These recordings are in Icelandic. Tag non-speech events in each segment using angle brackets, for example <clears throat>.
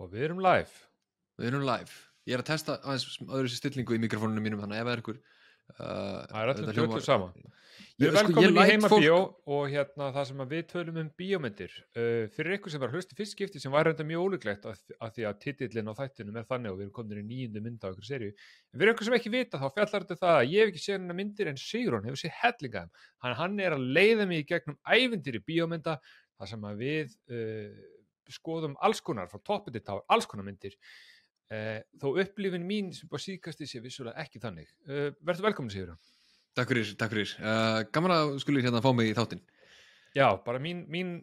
Og við erum live. Við erum live. Ég er að testa aðeins öðru stillingu í mikrofónunum mínum þannig að ef það er ykkur uh, Það er öllum þetta tjóttu hljómar- sama. Við erum sko, velkomin í heimabíó og hérna það sem við tölum um bíómyndir. Uh, fyrir ykkur sem var að hlusta í fyrst skipti sem var reynda mjög ólíklegt að, að því að titillin á þættinum er þannig og við erum komin í nýjundu mynda á ykkur serju. En fyrir ykkur sem ekki vita þá fjallar þetta um það að ég hef ekki séð hennar myndir en Sigrun hefur séð hellinga þeim. Hann, hann er að leiða mig í gegnum ævindir í bíómynda þar sem að við uh, skoðum alls konar frá toppið til tá, alls konar myndir. Uh, þó upplifin mín sem bara síkasti sé vissulega ekki þannig. Uh, Verður velkomin Sigrun. Takk fyrir, takk fyrir. Uh, gaman að skulir hérna fá mig í þáttinn. Já, bara mín, mín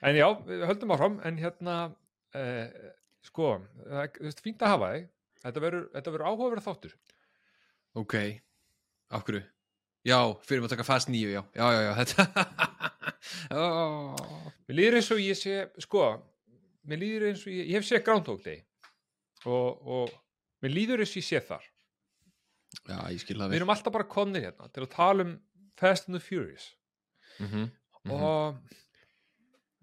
en já, höldum áfram en hérna uh, sko, það er fínt að hafa þig þetta þetta verður áhugaverð þáttur Ok, af hverju? Já, fyrir að taka fast nýju, já. Já, já, já, þetta. <laughs> oh. mér líður eins og ég sé, sko mér líður eins og ég, ég hef séð Groundhog Day og, og mér líður eins og ég sé þar Já, ég skil það við erum alltaf bara komnir hérna til að tala um Fast and the Furious Mm -hmm. og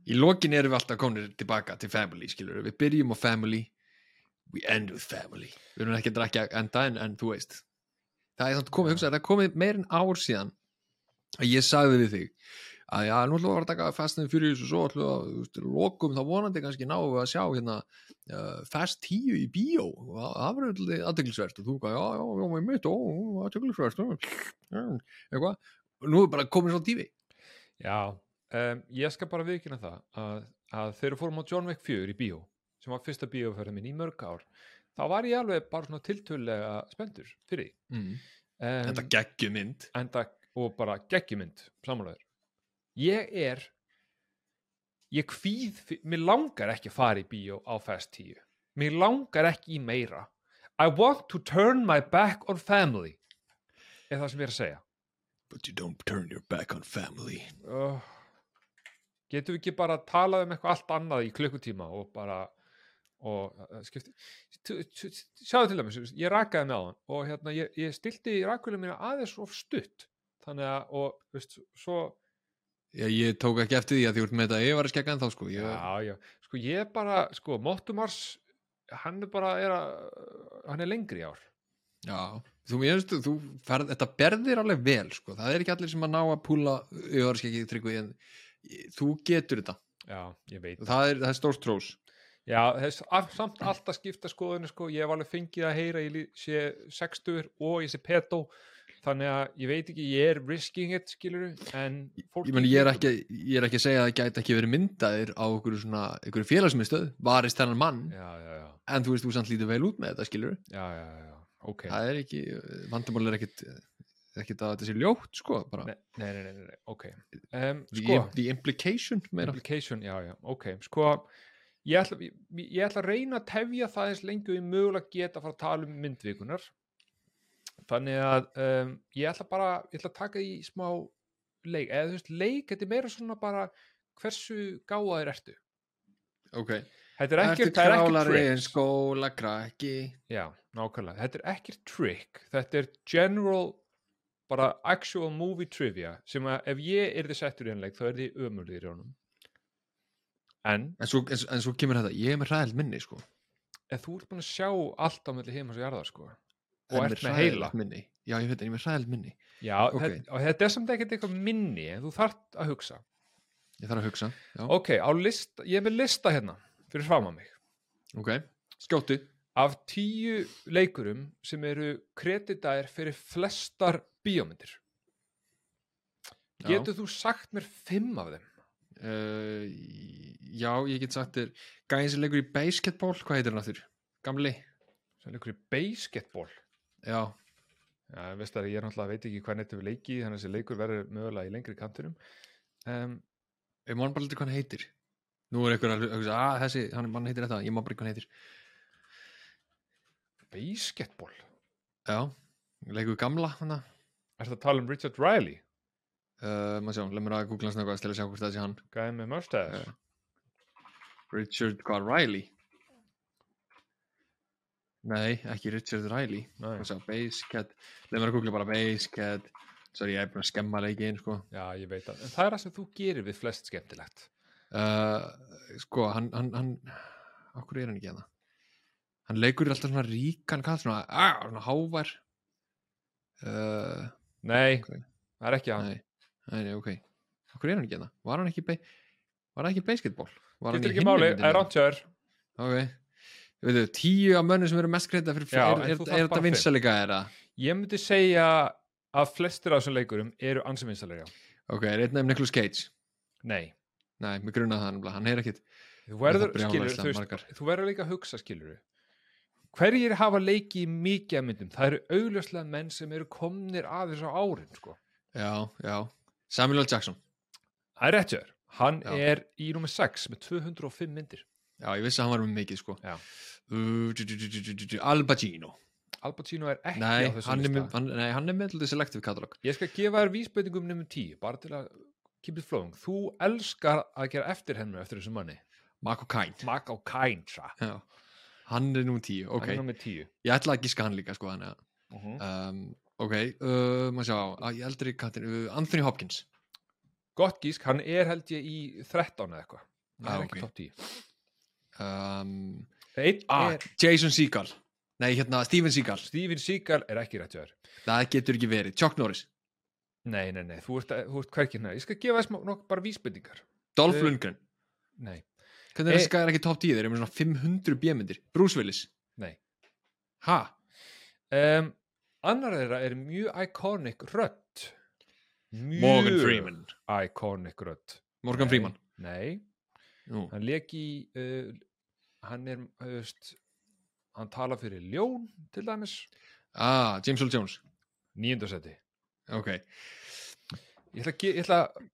Í lokin erum við alltaf konir tilbaka til family, skilur við. byrjum á family, we end with family. Við erum ekki að drakja enda en, en þú veist. Það er komið, hugsa, það komið meir en ár síðan að ég sagði við þig að já, nú ætlum við að taka Fast and Furious og svo ætlum við að, lokum þá vonandi kannski við að sjá hérna uh, Fast 10 í bíó. Og það verður alltaf aðteglisvert og þú hvað, já, já, já, með mitt, ó, aðteglisvert eitthvað, og nú er bara komin svo tífi já, um, ég skal bara viðkynna það að, að þegar fórum á John Wick 4 í bíó sem var fyrsta bíóferðin minn í mörg ár þá var ég alveg bara svona tiltölulega spenntur fyrir því. Mm. um, Þetta geggjum mynd enda, og bara geggjumynd samanlegaður ég er ég kvíð mér langar ekki að fara í bíó á Fast 10 mér langar ekki í meira. I want to turn my back on family er það sem ég er að segja. But you don't turn your back on family. Uh, getum við ekki bara að tala um eitthvað allt annað í klukkutíma og bara og skipti sjáðu til dæmis, ég rakaði með hann og hérna, ég, ég stilti rakvölu mína aðeins of stutt þannig að, og veist, svo Já, ég tók ekki eftir því að því úr með þetta ég var að skegga en þá sko ég, já, já, sko ég bara sko, Mottumars hann er bara, er að, hann er lengri í ár. Já, þú veist, þú ferð, þetta berðir alveg vel sko, það er ekki allir sem að ná að púla ég var að skegga tryggvi en þú getur þetta, já, ég veit það er, það er stórt trós Já, þess, samt alltaf skipta skoðinu sko, ég hef alveg fengið að heyra ég sé sextur og ég sé peto þannig að ég veit ekki, ég er risking it skilur, en fólk ég, meni, ég, er ekki, ég er ekki að segja að það gæti ekki verið myndaðir á einhverju svona, einhverju félagsmyndstöð varist þennan mann, Já, já, já, en þú veist, þú samt lítið vel út með þetta skilur, já, já, já, ok. Það er ekki vandamál er ekkit ekkit að þetta sé ljótt sko, bara. Nei, nei, nei, nei, nei, ok. Um, Sko, the implication meira. Implication, já, já, ok sko, ég ætla, ég, ég ætla að reyna að tefja það eins lengi og ég mögulega geta að fara að tala um myndvikunar þannig að um, ég ætla bara, ég ætla að taka í smá leik, eða þú veist, leik þetta er meira svona bara hversu gáðaðir ertu. Ok, þetta er ekkert, það er ekkert trick skóla já, nákvæmlega, þetta er ekkert trick. Þetta er general bara actual movie trivia sem að ef ég er þið settur í hann leik þá er þið ömurðir í honum en? En svo, en, en svo kemur þetta, ég er með ræðild minni sko. Ef þú ert búin að sjá allt á melli heimas og jarðar sko. Og En ert með heila. minni. já, ég veit, en ég er með ræðild minni. Já, Ok. þetta, og þetta er samt ekkert eitthvað minni en þú þarft að hugsa. Ég þarf að hugsa, já, ok, á lista, ég er með lista hérna fyrir fram að mig. Ok. Skjóttu, af tíu leikurum sem eru kreditaðir fyrir flestar bíómyndir. Getur þú sagt mér fimm af þeim uh, já, ég get sagt þér gæðin sem leikur í basketball, hvað heitir hann aftur? Gamli, sem leikur í basketball? Já, já, veist það, ég er náttúrulega veit ekki hvað nettu við leiki þannig að þessi leikur verður mögulega í lengri kantinum. Um, ég man bara aldrei hvað hann heitir. Nú er einhver að að þessi hann mann heitir þetta, ég man bara ekki hvað hann heitir. Basketball? Já, leikur gamla hann Er það að tala um Richard Riley? Uh, maður sjá, leið mér að googla hans náttúrulega til að sjá hvort það sé hann Gæði með mustache? Já. Richard hvað, Riley nei, ekki Richard Riley Basecat leið mér að googla bara Basecat sorry, ég er búin að skemma leikin sko. Já, ég veit það. En það er það sem þú gerir við flest skemmtilegt. uh, sko, hann, hann, hann okkur er hann ekki hérna hann leikur alltaf svona ríkan kall svona, ah, svona hávær uh, Nei, Ok. það er ekki hann nei, nei, ok. Okkur er hann ekki hérna, var hann ekki var hann ekki basketball? Var hann í hinni er ok. Veitu, tíu af mönnum sem eru mest kreita fyrir Já, er, er, er, þetta vinsalega er það? Ég myndi segja að flestir af þessum leikurum eru ansiminsalega ok, er einn nefn Nicolas Cage? Nei, nei, mér grunna það hann er ekkit þú verður, líka að hugsa skilur hverjir hafa leikið í mikið af myndum? Það eru augljóslega menn sem eru komnir að þessu árin sko. já, já, Samuel L. Jackson. Það er rétt hjá þér. Hann Já. er í nummer 6 með 205 myndir. Já, ég vissi að hann var með mikið sko. Uh, du- du- du- Al Pacino. Al Pacino er ekki nei, á þessum lista. nei, hann er með selective katalog ég skal gefa þér vísbendingum nummer 10 bara til að keep it flowing. Þú elskar að gera eftir hennu eftir þessum manni. Marco Kain á Kænsa já. hann er ok. Er nummer 10 ég ætla að gíska hann líka sko þannig að uh -huh. um, ok, uh, maður sjá. Að ég eldri kattin, uh, Anthony Hopkins. Gott gísk, hann er held ég í 13 eða eitthvað. Það Ah, er ekki top 10 um, ah, er Jason Seagal nei, hérna, Steven Seagal. Steven Seagal er ekki rétt þér. Það getur ekki verið, Chuck Norris. Nei, nei, nei, þú ert, þú ert hverkið hérna. Ég skal gefa þess nokk bara vísbendingar. Dolph Eh, Lundgren, Nei, hvernig er Eh, þessi gæðar ekki top 10 þeir eru með svona 500 bjömyndir, Bruce Willis. Nei. ha, Um, annar þeirra er mjög iconic. Mjög Morgan Freeman Iconic rödd. Morgan Nei, Freeman Nei, Nú, hann leik í, uh, hann er, veist, hann tala fyrir ljón til dæmis. ah, James Earl Jones Níundarsæti. ok, Ég ætla að, ég ætla að,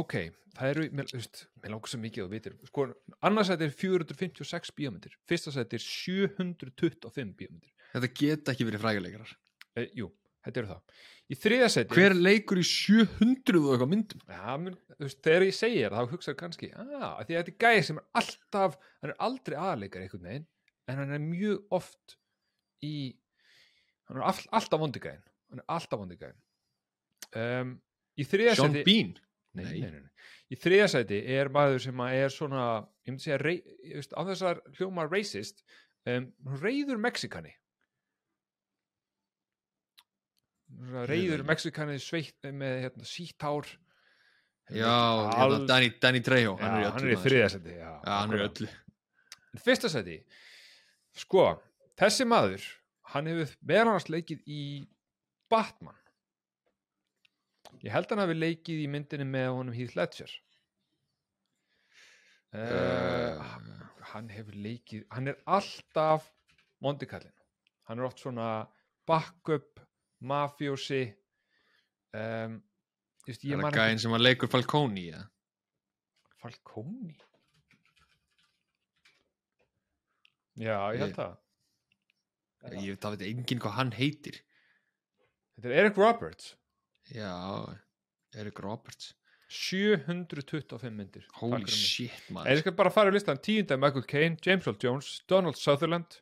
ok, það eru, mér, langar svo mikið að vitir. Sko, annarsæti er 456 bíómyndir. Fyrsta sæti er 725 bíómyndir. þetta geta ekki verið fræguleikarar E, jú, þetta eru það. Í þriða seti hver leikur í 700 og eitthvað myndum? Ja, mun, veist, þegar ég segi þér þá hugsaður kannski ah, að því að þetta er gæði sem er alltaf hann er aldrei aðleikar einhvern veginn en hann er mjög oft í hann er all, alltaf vondigæðin hann er alltaf vondigæðin um, í þriða Sean seti Bean? Nei, Nei. nei, í þriða seti er maður sem er svona ég myndi segja, á þessar hljóma racist um, reyður Mexikani Svona reyður ekki. Mexikani sveitt með hérna, sítt hár. Já, Alls- hérna, Danny, Danny Trejo Já, hann er í hann öllu er í maður. þriða seti já, já, hann er í öllu. En fyrsta seti sko, þessi maður hann hefur meðan hans leikið í Batman. Ég held hann hafi leikið í myndinni með honum Heath Ledger. Uh, hann hefur leikið hann er alltaf mondikallin hann er oft svona backup mafjósi um, just, ég er man það gæðin sem að leikur Falcone í ja? Falcone? Já, ég held Ég- það. ég veit það veit enginn hvað hann heitir. Þetta er Eric Roberts. Já, Eric Roberts. 725 myndir. Holy shit En ég skal bara fara í listan tíunda er Michael Caine, James Earl Jones, Donald Sutherland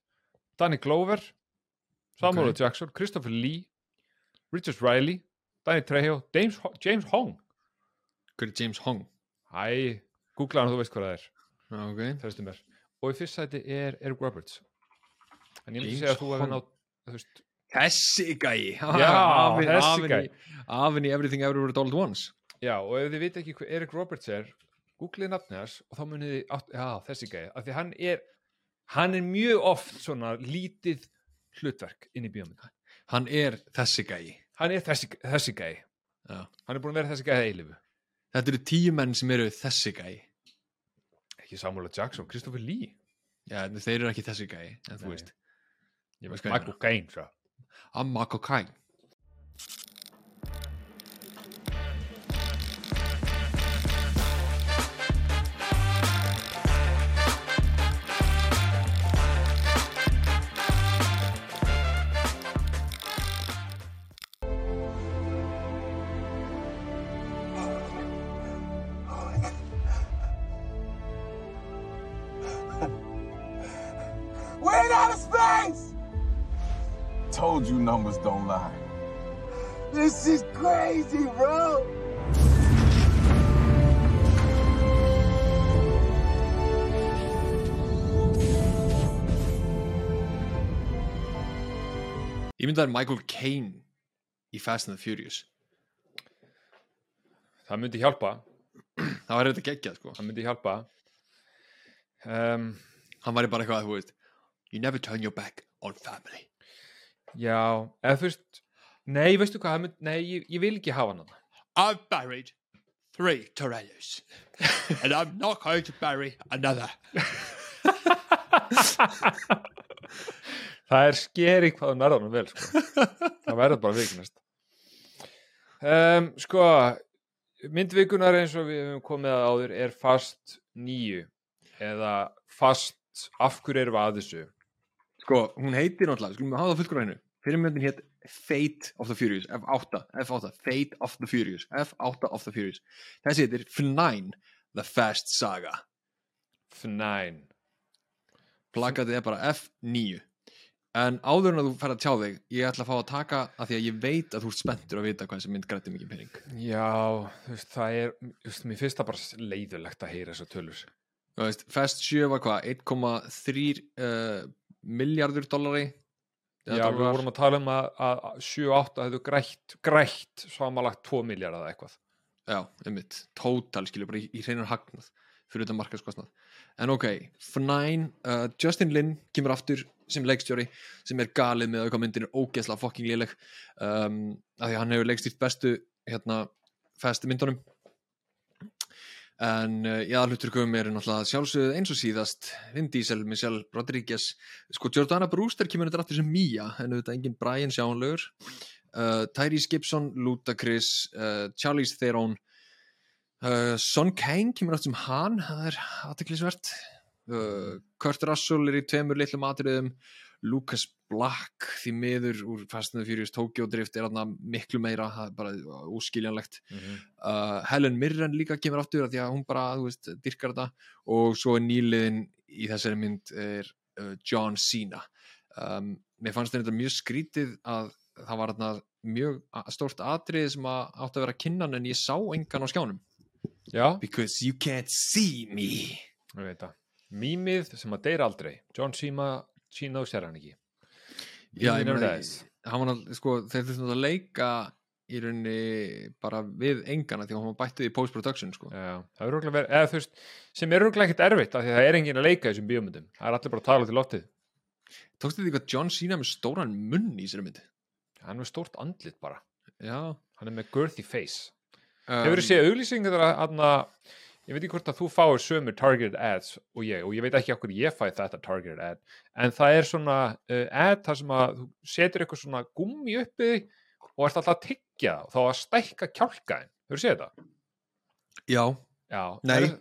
Danny Glover Samuel L. Ok. Jackson, Christopher Lee Richard Riley Danny Trejo, James, James Hong. Hver er James Hong? Æ, googla hann og þú veist hvað það er. Já, ok, Þaustum er. og í fyrst sæti er Eric Roberts. En ég myndi segja að þú hefði nátt veist, þessi gæi. <laughs> Gæi. í- Everything Everywhere All at Once. Já, og ef þið veit ekki hver Eric Roberts er googlið nafnið hans og þá munið þið já, þessi gæði, af því hann er hann er mjög oft svona lítið hlutverk inn í bíómynd hann er þessi gæi hann er þessi, þessi gæði Já. hann er búin að vera þessi gæði eilifu þetta eru tíu menn sem eru þessi gæi ekki Samuel L. Jackson, Christopher Lee já, þeir eru ekki þessi gæi en þú Nei. veist, Michael Caine svo. I'm það er Michael Caine í Fast and the Furious. Það myndi hjálpa. Það var þetta geggjað sko. Það myndi hjálpa. Um, Hann var bara eitthvað, þú veist You never turn your back on family. Já, eða þú veist nei, veistu hvað, það mynd, nei, ég, ég vil ekki hafa hann I've buried three Torellos and I'm not going to bury another <laughs> það er skeri hvað það nærðanum vel sko. <laughs> það verður bara viknast um, sko myndvikunar eins og við hefum komið að áður er fast nýju eða fast af hverju erum við að þessu? Sko, hún heitir náttúrulega, skulum við hafa það fullkur á hennu Fyrirmyndin hétt Fate of the Furious F8, F8, Fate of the Furious F8 of the Furious. Þessi heitir F9 The Fast Saga. F9 Plakatið er bara F9 En áður en að þú fer að tjá þig Ég ætla að fá að taka að því að ég veit að þú ert spenntur að vita hvað þessi mynd grætti mikið pening. Já, þú veist, það er þú veist, mér finnst það bara leiðulegt að heyra þessar tölur. Þú veist, Fast 7 var hvað 1,3 uh, miljardur dollari? Já, við vorum að tala um að, að 7-8 hefðu grætt, grætt samanlagt 2 miljard eða eitthvað. Já, einmitt, tótal skilur bara í, í hreinar hagnað fyrir þetta markaskostnað en ok, F9 uh, Justin Lin kemur aftur sem leikstjóri sem er galið með hvað myndin er ógeðslega fucking léleg. Um, af því að hann hefur leikstýrt bestu hérna, festi myndunum. En uh, í aðalhuturkum eru náttúrulega sjálfsögðu eins og síðast. Vin Diesel, Michelle Rodriguez. Sko Jordana Brewster kemur þetta aftur sem Mia en auðvitað engin Brian Sjáanlegur. Uh, Tyrese Gibson, Ludacris uh, Charlize Theron. Son Kang kemur aftur sem Han það er aðteklisvert Kurt Russell er í tveimur litlum atriðum. Lucas Black því miður úr Fast and the Furious Tokyo Drift er aðna miklu meira það er bara úskiljanlegt uh, Helen Mirren líka kemur aftur af því að hún bara, þú veist, dyrkar þetta. Og svo er nýliðin í þessari mynd er uh, John Cena. Um, mér fannst þetta mjög skrítið að það var þarna mjög stórt atrið sem að átti að vera kynnan en ég sá engan á skjánum. Já, because you can't see me. Ég veit það mýmið sem að deyra aldrei John Cena, Cena og ekki Já, ég meina, náttúrulega, sko, þeir þurftum að leika í rauninni bara við engana því að hann var bættið í post-production sko. Já, það er rúglega verið, eða þú veist, sem er rúglega ekkert erfitt af því að það er enginn að leika í þessum bíómyndum. Það er allir bara að tala til loftið. Tókstu því hvað John Cena með stóran munn í sér mynd? Hann er með stórt andlit bara. Já. Hann er með girthy face. Um, Hefur þið séð auglýsingar þegar að, ég veit ekki hvort að þú fáir sömur targeted ads og ég, og ég veit ekki okkur ég fæ þetta targeted ad, en það er svona uh, ad þar sem að þú setur eitthvað svona gummi uppi og ert alltaf að tyggja það og þá að stækka kjálkaðin. Hefur séð þetta? Já, Já. Nei. er-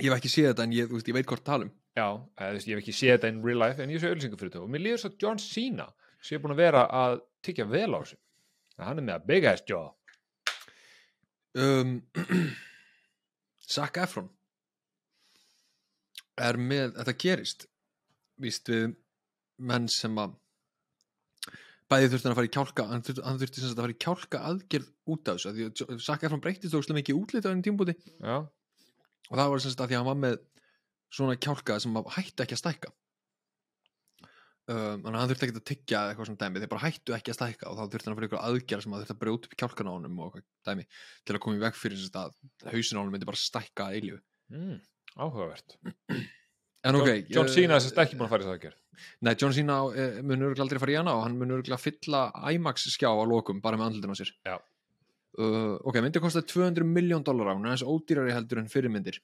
ég hef ekki séð þetta en ég, þú veist, ég veit hvort talum. Já, eða, þú veist, ég hef ekki séð þetta in real life en ég sé auðlýsingu fyrir þetta og mér líður svo John Cena sem er búin að vera að tyggja vel á þessu en hann er með að big ass jaw Um, <clears throat> Zac Efron er með, þetta gerist víst við menn sem að bæði þurfti hann að fara í kjálka hann þurfti, hann þurfti að fara í kjálka aðgerð út af þessu, því að Zac Efron breyttist þó mikið útlit á enn tímbúti og það var sem sagt að því að hann var með svona kjálka sem að hættu ekki að stækka um, þannig að hann þurfti ekki að tyggja eitthvað svona dæmi, þeir bara hættu ekki að stækka og þá þurfti hann að fara ykkur aðgerð sem að þurfti að brjóta upp kjálkan á honum og dæmi til að koma í veg fyrir sagt að hausin á honum myndi bara stækka að eilífu. Mm, áhugavert. En ok, John, John eh, Cena er ekki búin að fara í það að gera Nei, John Cena uh, mun örgulega aldrei fara í hana og hann mun örgulega fylla IMAX skjá á lokum bara með andlutin á sér. Uh, Ok, myndi kosta 200 miljón dólar á hún aðeins ódýrari heldur en fyrirmyndir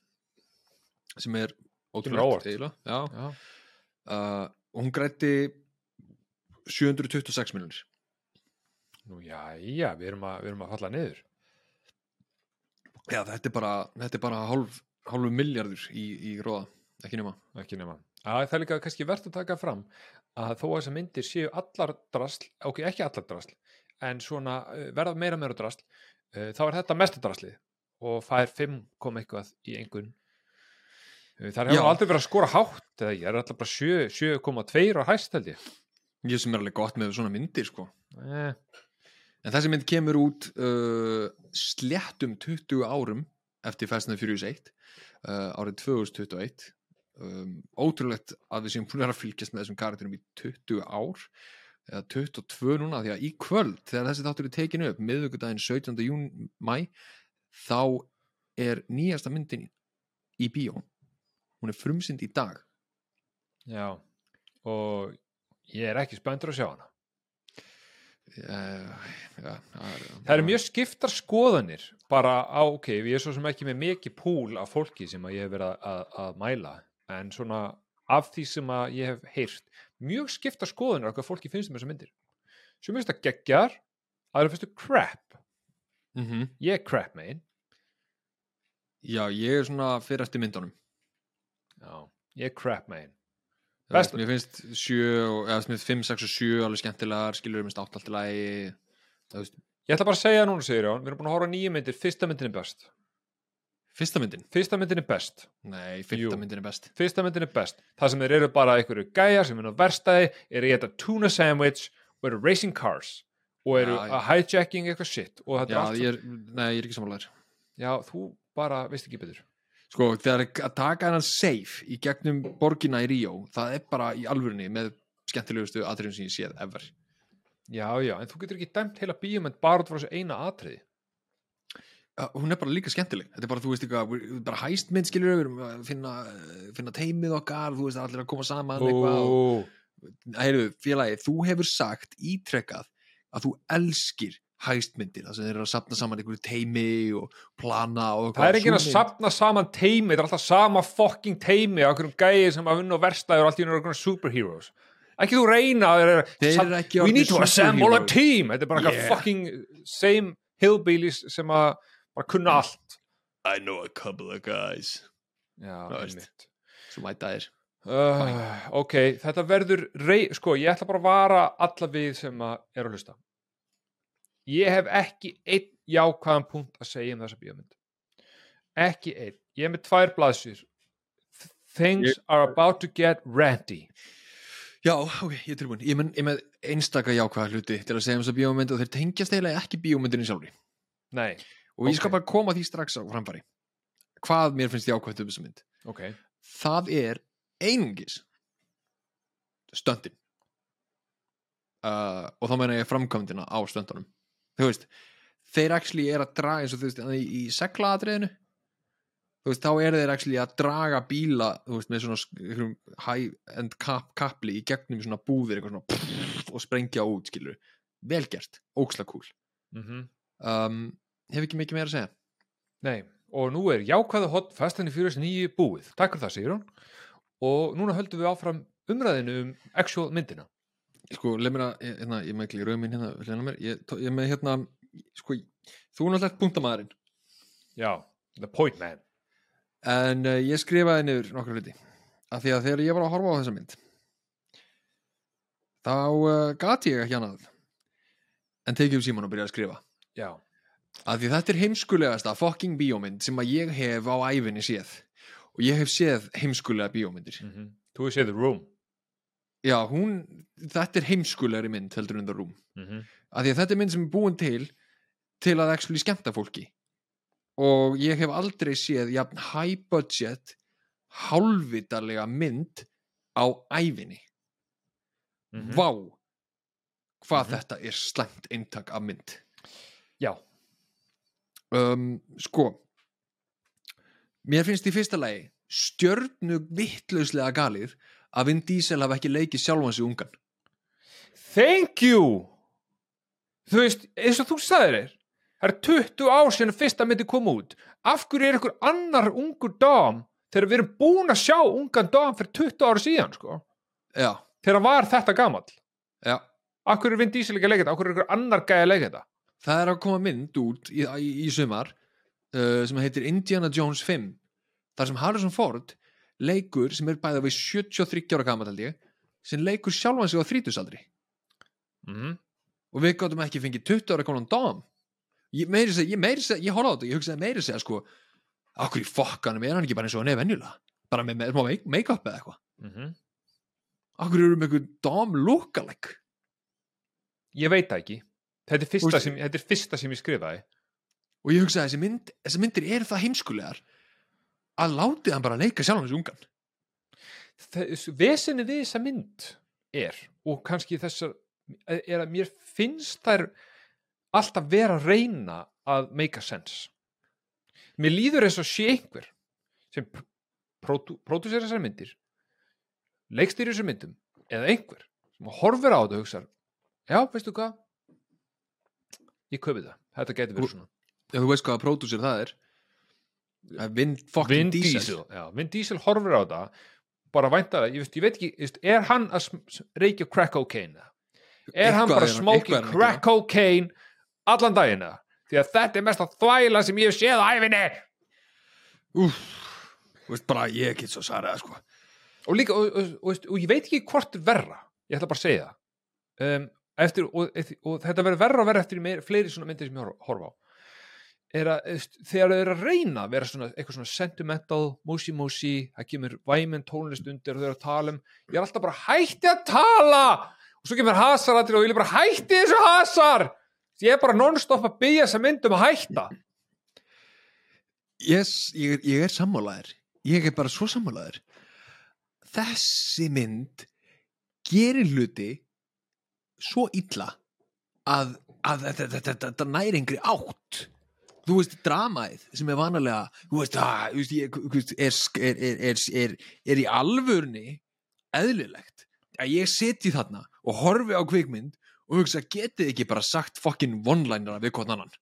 sem er ótrúlegt og hún grætti 726 miljónir nú já, já, við erum að, við erum að falla niður. Já, þetta er bara, þetta er bara hálf, hálfu miljardur í, í róða, ekki nema. Ekki nema. Að það er líka kannski verðt að taka fram að þó að þessar myndir séu allar drasl, ok, ekki allar drasl en svona verða meira meira drasl þá er þetta mesta draslið og fær 5 kom eitthvað í uh, þar hefur aldrei verið að skora hátt eða ég er alltaf bara 7 7,2 á hæst held ég. Sem er alveg gott með svona myndir sko. Eh, En þessi mynd kemur út uh, sléttum 20 árum eftir Fast and the Furious 1 uh, árið 2021 um, ótrúlegt að við séum búin að fylgjast með þessum karakterum í 20 ár eða 22 núna því að í kvöld þegar þessi þáttur er tekinu upp miðvikudaginn 17. jún mæ þá er nýjasta myndin í bíó hún er frumsynd í dag Já, og ég er ekki spenntur að sjá hana. uh, það er, Það eru mjög skiptar skoðanir bara á, ok, ég er svo sem ekki með mikið púl af fólki sem að ég hef verið að, að, að mæla, en svona af því sem að ég hef heyrt mjög skiptar skoðanir af hvað fólki finnst um þessar myndir. Sem finnst það geggjar, aðra finnst það crap. mm Ég er crap megin. já, ég er svona fyrir eftir myndunum Já, ég er crap megin. Best- mér finnst 7 og- eða sem 5, 6 og 7 alveg skemmtilegar skilur mér státt alltaf lagi það veist, Ég ætla bara að segja núna, segir Jón, við erum búin að horfa á nýju myndir, fyrsta myndin er best. fyrsta myndin Fyrsta myndin er best. nei, Jú. fyrsta myndin er best Fyrsta myndin er best. Það sem þeir eru bara einhverju gæjar sem er á verstaði, eru í þetta tuna sandwich og eru racing cars og eru að hijacking eitthvað shit já, ég er, nei, ég er ekki samanlegar Já, þú bara veist ekki betur. Sko, þegar að taka hennan safe í gegnum borgina í Ríó það er bara í alvörinni með skemmtilegustu atriðum sem ég séð ever. Já, já, en þú getur ekki dæmt heila bíómynd bara út frá þessu eina atriði. Uh, hún er bara líka skemmtileg. Þetta er bara, þú veist við- bara hæstmynd skilur við erum að finna, finna teimið okkar þú veist, allir að koma saman eitthvað og heyrðu, félagi, þú hefur sagt ítrekkað að þú elskir hæstmyndir, það sem þeir eru að sapna saman einhverju teimi og plana og það er ekki að sapna saman teimi, þetta er alltaf sama fucking teimi á einhverjum gæði sem að vinna á verstaði og allt í einhverjum superheroes. Ekki þú reyna eru eru ekki We need to assemble a team. Þetta er bara Yeah. eitthvað fucking same hillbillies sem að bara kunna allt. I know a couple of guys. Já, Það einmitt. svo mæta þér. Uh, Ok, þetta verður rey, sko, ég ætla bara að vara alla við sem að er að hlusta Ég hef ekki einn jákvæðan punkt að segja um þessa bíómynd Ekki einn Ég er með tvær blaðsir Things are about to get ranty Já, ok, ég er tilbúin. Ég er með, ég einstaka jákvæða hluti til að segja um þessa bíómynd og þeir tengjast eiginlega ekki bíómyndinni sjálfri. Nei, Og ég skal bara koma því strax á framfæri. Hvað mér finnst jákvæða um þessa mynd? ok Það er einungis stöndin. Uh, og þá meina ég framkvæmdina á stöndunum. Þú veist, þeir actually er að draga eins og þú veist, í, í seglaatriðinu þú veist, þá eru þeir actually að draga bíla, þú veist, með svona high-end kap, kapli í gegnum svona búðir, eitthvað svona pff, og sprengja út, skilur velgert, óksla cool mm um, hef ekki mikið meira að segja Nei, og nú er jákvæða hot Fast and the Furious 9 búið. Takk fyrir það, segir hún. Og núna höldum við áfram umræðinu um actual myndina. Sko, leið mér að, hérna, ég með ekki rauð minn hérna, hérna mér, ég, ég með hérna sko, þú er náttúrulega punktamæðurinn Já, the point man. en uh, ég skrifaði niður nokkra hluti. Af því að þegar ég var að horfa á þessa mynd þá uh, gati ég ekki annað en tekið um síman og byrjaði að skrifa. Já, af því þetta er heimskulegasta fucking bíómynd sem að ég hef á æfinni séð. Og ég hef séð heimskulega bíómyndir. Mm þú hefur séð The Room. Já, hún, þetta er heimskulegri mynd heldur en The Room. Mm af því að þetta er mynd sem er búin til til að actually skemmta fólki. Og ég hef aldrei séð jafn high budget hálfvitarlega mynd á æfinni -hmm. vá hvað Mhm. þetta er slæmt eintak af mynd. Já, um, sko mér finnst í fyrsta lagi stjörnu vittlauslega galið að Vin Diesel hafa ekki leikið sjálfan sig ungan thank you! Þú veist, eins og þú sagðir þér, það er 20 ár síðan fyrsta myndi kom út. Af hverju er einhver annar ungur dam þegar við erum búin að sjá ungan dam fyrir 20 ára síðan, sko? já, Þegar var þetta gamall. já Af hverju er Vin Diesel ekki að leika þetta? Af hverju er einhver annar gæði að leika þetta? það er að koma mynd út í, í, í sumar uh, sem heitir Indiana Jones 5 þar sem Harrison Ford leikur sem er bæða við 73 ára gammal held ég sem leikur sjálfan sig á þrítusaldri Mm og við gáttum ekki fengið 20 ára konan Dom. Ég meiri segja, ég meiri segja, ég horfði á þetta ég hugsaði meiri segja sko okkur í fokkanum er hann ekki bara eins og hann er venjulega? Bara með, með, með make-up eða eitthvað? -hmm. okkur eru með eitthvað Dom lookalike? Ég veit það ekki. Þetta er fyrsta, sem, þetta er fyrsta sem ég skrifaði. og ég hugsaði þessi, mynd, myndir eru það heimskulegar að látið hann bara leika sjálfan þessu ungan. Vesenni við þessa mynd er, og kannski þessar er að mér finnst þær alltaf vera að reyna að make a sense. Mér líður eins og sé einhver sem pródúsera þessar myndir leikstýri þessar myndum eða einhver sem horfir á þetta og hugsa já, veistu hvað? Ég köpi það, þetta getur verið svona. Já, þú veist hvaða pródúsir það er Það er Vin Vin Diesel, Diesel, já, Vin Diesel horfir á þetta bara vænta það, ég, ég veit ekki er hann að reykja crack cocaine er hann Eitthvað bara er hann- er hann að crack cocaine allan daginn eða? því að þetta er mest að þvæla sem ég hef séð á æfinni þú veist bara ég get svo svarað það, sko. Og líka, og, og, og, og ég veit ekki hvort er verra ég ætla bara að segja það. Um, eftir, og, og þetta verður verra og verra eftir meir, fleiri svona myndir sem ég hor- horfa á er að þegar þau eru að reyna að vera svona, eitthvað svona sentimental, moosey það kemur væminn tónlist undir og þau eru að tala um, ég er alltaf bara hætti að tala! Og svo kemur hasar og ég er bara hætti þessu hasar ég er bara non-stop að byggja þessa mynd um að hætta. Yes, ég, ég er sammálaður. Ég er bara svo sammálaður. Þessi mynd gerir hluti svo illa að, að þetta, þetta, þetta, þetta næri yngri átt þú veist, dramaðið sem er vanalega þú veist, að, þú veist, ég, þú veist er, er, er, er, í alvörni eðlilegt að ég seti þarna og horfi á kvikmynd og hugsa, getið ekki bara sagt fucking one-linera við hvort annan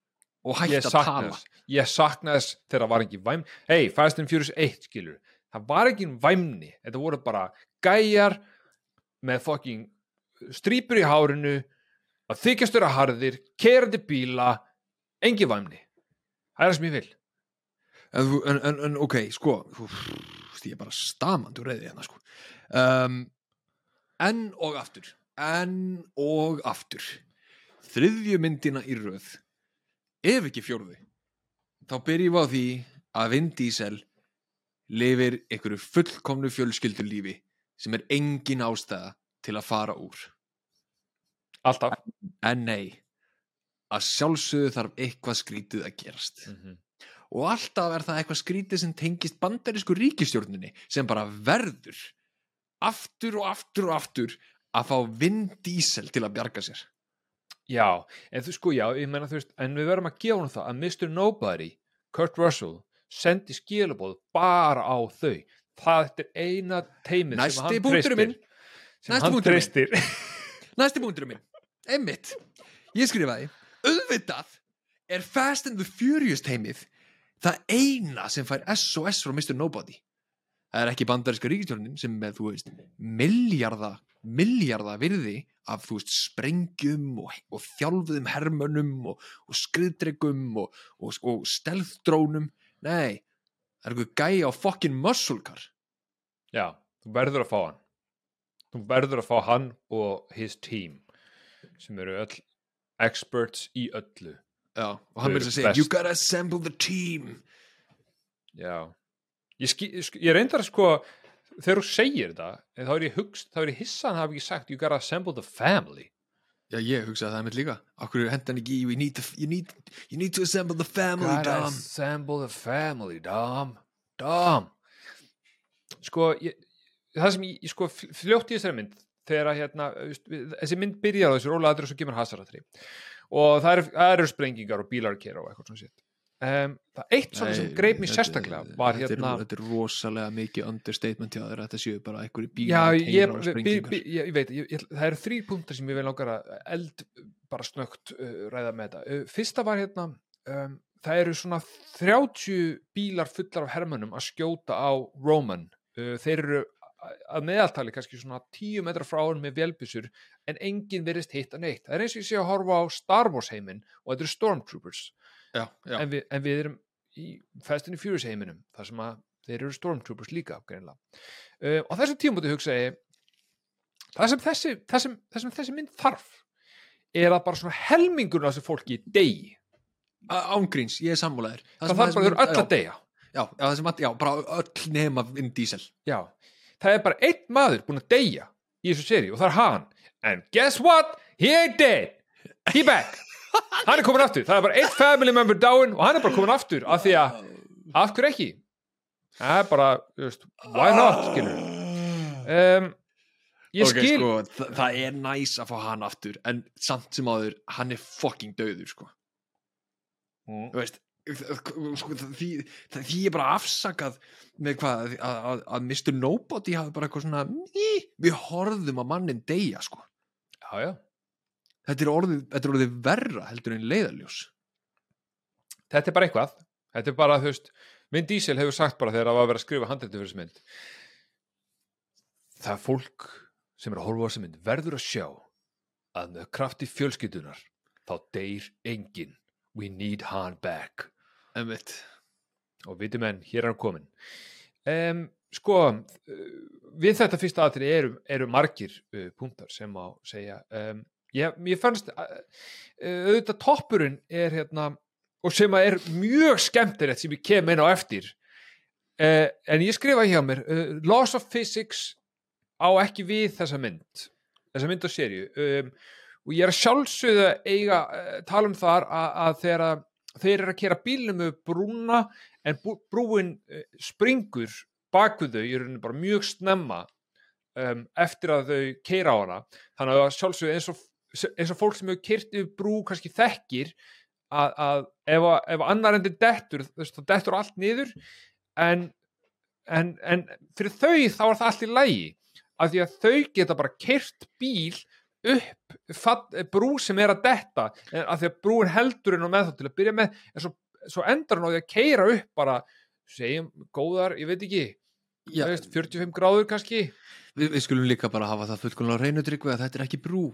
og hægt að tala? ég sakna þess þegar það var ekki væm hei, Fast and Furious 1 skilur það var ekki væmni, þetta voru bara gæjar með fucking strípur í hárinu að þykjast vera harðir, kerandi bíla engi væmni það er það sem ég vil. En, en, en, en ok, sko ég er bara stamandur reyði hérna sko. Um, enn og aftur enn og aftur. Þriðju myndina í röð ef ekki fjórðu þá byrjum við á því að Vin Diesel lifir einhverju fullkomnu fjölskyldulífi sem er engin ástæða til að fara úr. Alltaf. En nei að sjálfsögðu þarf eitthvað skrítið að gerast. Mm og alltaf er það eitthvað skrítið sem tengist bandarísku ríkistjórninni sem bara verður aftur og aftur og aftur að fá Vin Diesel til að bjarga sér. Já, en þú sko já, ég menna þú veist en við verðum að gefa hún það að Mr. Nobody Kurt Russell sendi skilabóð bara á þau. Það er eina teimið sem Næsti hann punkturinn treystir. sem Næsti hann treystir. Næsti punkturum minn, einmitt. Ég skrifaði, auðvitað er Fast and the Furious teimið það eina sem fær SOS frá Mr. Nobody. Það er ekki bandaríska ríkistjórnin sem með, þú veist, milljarða milljarða virði af, þú veist, sprengjum og, og þjálfuðum hermönum og, og skriðdregum og, og, stelðdrónum nei, það er eitthvað gæja á fucking muscle car. Já, þú verður að fá hann. Þú verður að fá hann og his team sem eru öll experts í öllu. Já, og hann verður að segja, you gotta assemble the team. Já. Ég, ski, ég, reyndar að sko þegar þú segir en þá er ég hugst, þá er ég hissa hann hafi ekki sagt you gotta assemble the family. Já, ég hugsaði það mitt líka. Akkur er hendan ekki you need, to, you, need, you need to assemble the family, gotta Dom. assemble the family Dom. Dom. Sko ég, það sem ég, sko fl- fljótt í þessari mynd þegar að hérna, þessi mynd byrjar á þessu róla aðri og svo kemur hasaratri og það eru, það eru sprengingar og bílar kera og eitthvað svona sétt um, það eitt svona sem greip mér sérstaklega var þetta, hérna þetta er rosalega mikið understatement hjá þér Þetta séu bara einhverju Já, bílar ég, og by, by, sprengingar ég, ég veit, ég, ég, það eru þrý punktar sem ég vil langar að eld bara snögt uh, ræða með þetta. Uh, fyrsta var hérna, um, það eru svona 30 bílar fullar af hermönum að skjóta á Roman. Uh, þeir eru að meðaltali kannski svona 10 metra frá hann með vélbissur en enginn verist hitta neitt. Það er eins og ég sé að horfa á Star Wars heiminn og þetta eru Stormtroopers Já, já, en við, en við erum í Fast and Furious heiminum þar sem að þeir eru Stormtroopers líka. Uh, og þessum tímúti hugsa ég það sem þessi, það sem, það sem þessi mynd þarf er að bara svona helmingur af þessu fólki degi. Ángríns, ég er sammúlaðir Það þarf bara þeir öll að deyja. Já, já, að, já, bara öll nema Vin Diesel Já, það er bara einn maður búinn að deyja í þessu seri og það er hann. And guess what? He ain't dead. He back. <laughs> Hann er komin aftur. Það er bara einn family member dáin og hann er bara komin aftur af því að, af hverju ekki? Það er bara, veist, why not, skilur um, ég Ok, skil sko, þa það er næs að fá hann aftur en samt sem áður, hann er fucking döður sko, Mm. veist því, það, því er bara afsakað með hvað að, að, að Mr. Nobody hafi bara eitthvað svona ný, við horfðum að mannin deyja sko já, já. þetta er orðið, þetta er orðið verra heldur en leiðaljós þetta er bara eitthvað þetta er bara, þú veist, Vin Diesel hefur sagt bara þegar það var að vera að skrifa handrættu fyrir þessu mynd það er fólk sem er að horfa á þessu mynd verður að sjá að með krafti fjölskyldunar þá deyr enginn we need Han back. Einmitt. og viti menn, hér er hann komin um, sko uh, við þetta fyrsta aðri eru, eru margir uh, punktar sem má segja. Um, ég, ég fannst uh, auðvitað toppurinn er hérna og sem að er mjög skemmtilegt sem ég kem inn á eftir uh, en ég skrifa hjá mér Laws of Physics á ekki við þessa mynd þessa mynd og serju um, og ég er að sjálfsögða eiga uh, tala um þar að, að þegar að þeir eru að kera bílnum með brúna en brúin uh, springur baku þau í rauninu bara mjög snemma um, eftir að þau keira á hana. Þannig að sjálfsögðu eins og, eins og fólk sem hefur kert yfir brú kannski þekkir að, að ef, ef annar endur dettur þá dettur allt niður. En, en, en fyrir þau þá er það allt í lægi af því að þau geta bara kert bíl upp fatt, brú sem er að detta en af því að brúin heldur inn á með þá til að byrja með en svo, svo endar hann á því að keira upp bara, segjum, góðar, ég veit ekki Já, veist, 45 gráður kannski. Við, við skulum líka bara hafa það fullkomlega á reynu tryggvi að þetta er ekki brú.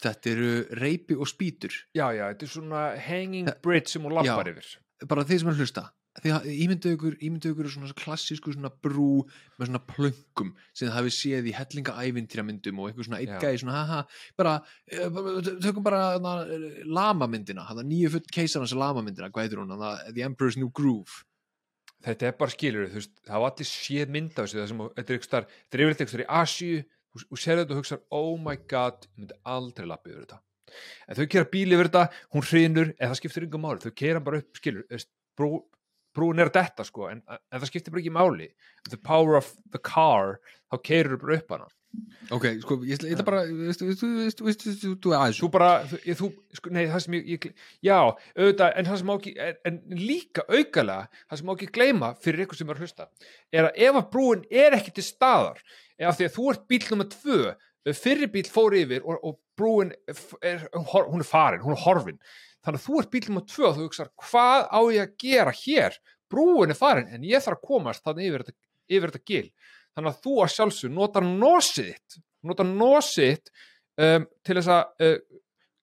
Þetta eru reypi og spýtur. Já, já, þetta er svona hanging bridge sem hún lappar yfir. Bara þeir sem er hlusta því að ímyndu ykkur, ímyndu ykkur svona klassísku svona brú með svona plönkum sem það hafi séð í hellinga ævintýramyndum og einhver svona eitthvað í svona haha, bara, eh, bara tökum bara hana, lamamyndina, hana nýju full keisarans lamamyndina, hvað heitir hún The Emperor's New Groove. Þetta er bara skilur, þú veist, það var allir séð mynd af þessu, það sem, þetta er eitthvað þetta er yfirleitt eitthvað í Asíu, þú sér þetta og hugsa oh my god, ég myndi aldrei lappa yfir þetta. En þau kera bíl yfir þetta hún hrinur, en það skiptir yngur máli þau kera bara upp, skilur, brú, brúin er þetta sko, en, en það skiptir bara ekki máli. The power of the car þá keirur bara upp hana. Ok, sko, ég ætla bara þú aðeins. Þú bara, þú, sko, nei, það sem ég, ég já, auðvitað, en það sem má ekki en, líka aukalega, það sem má ekki gleyma fyrir ykkur sem er að hlusta, er að ef að brúin er ekki til staðar, eða því að þú ert bíl nummer tvö, fyrri bíl fór yfir og, og brúin er, hún er farin, hún er horfin þannig að þú ert bíl nummer tvö og þú hugsar hvað á ég að gera hér? Brúin er farin, en ég þarf að komast þannig yfir þetta, yfir þetta gil. Þannig að þú að sjálfsög nota nosið þitt nota nosið þitt um, til þess að uh,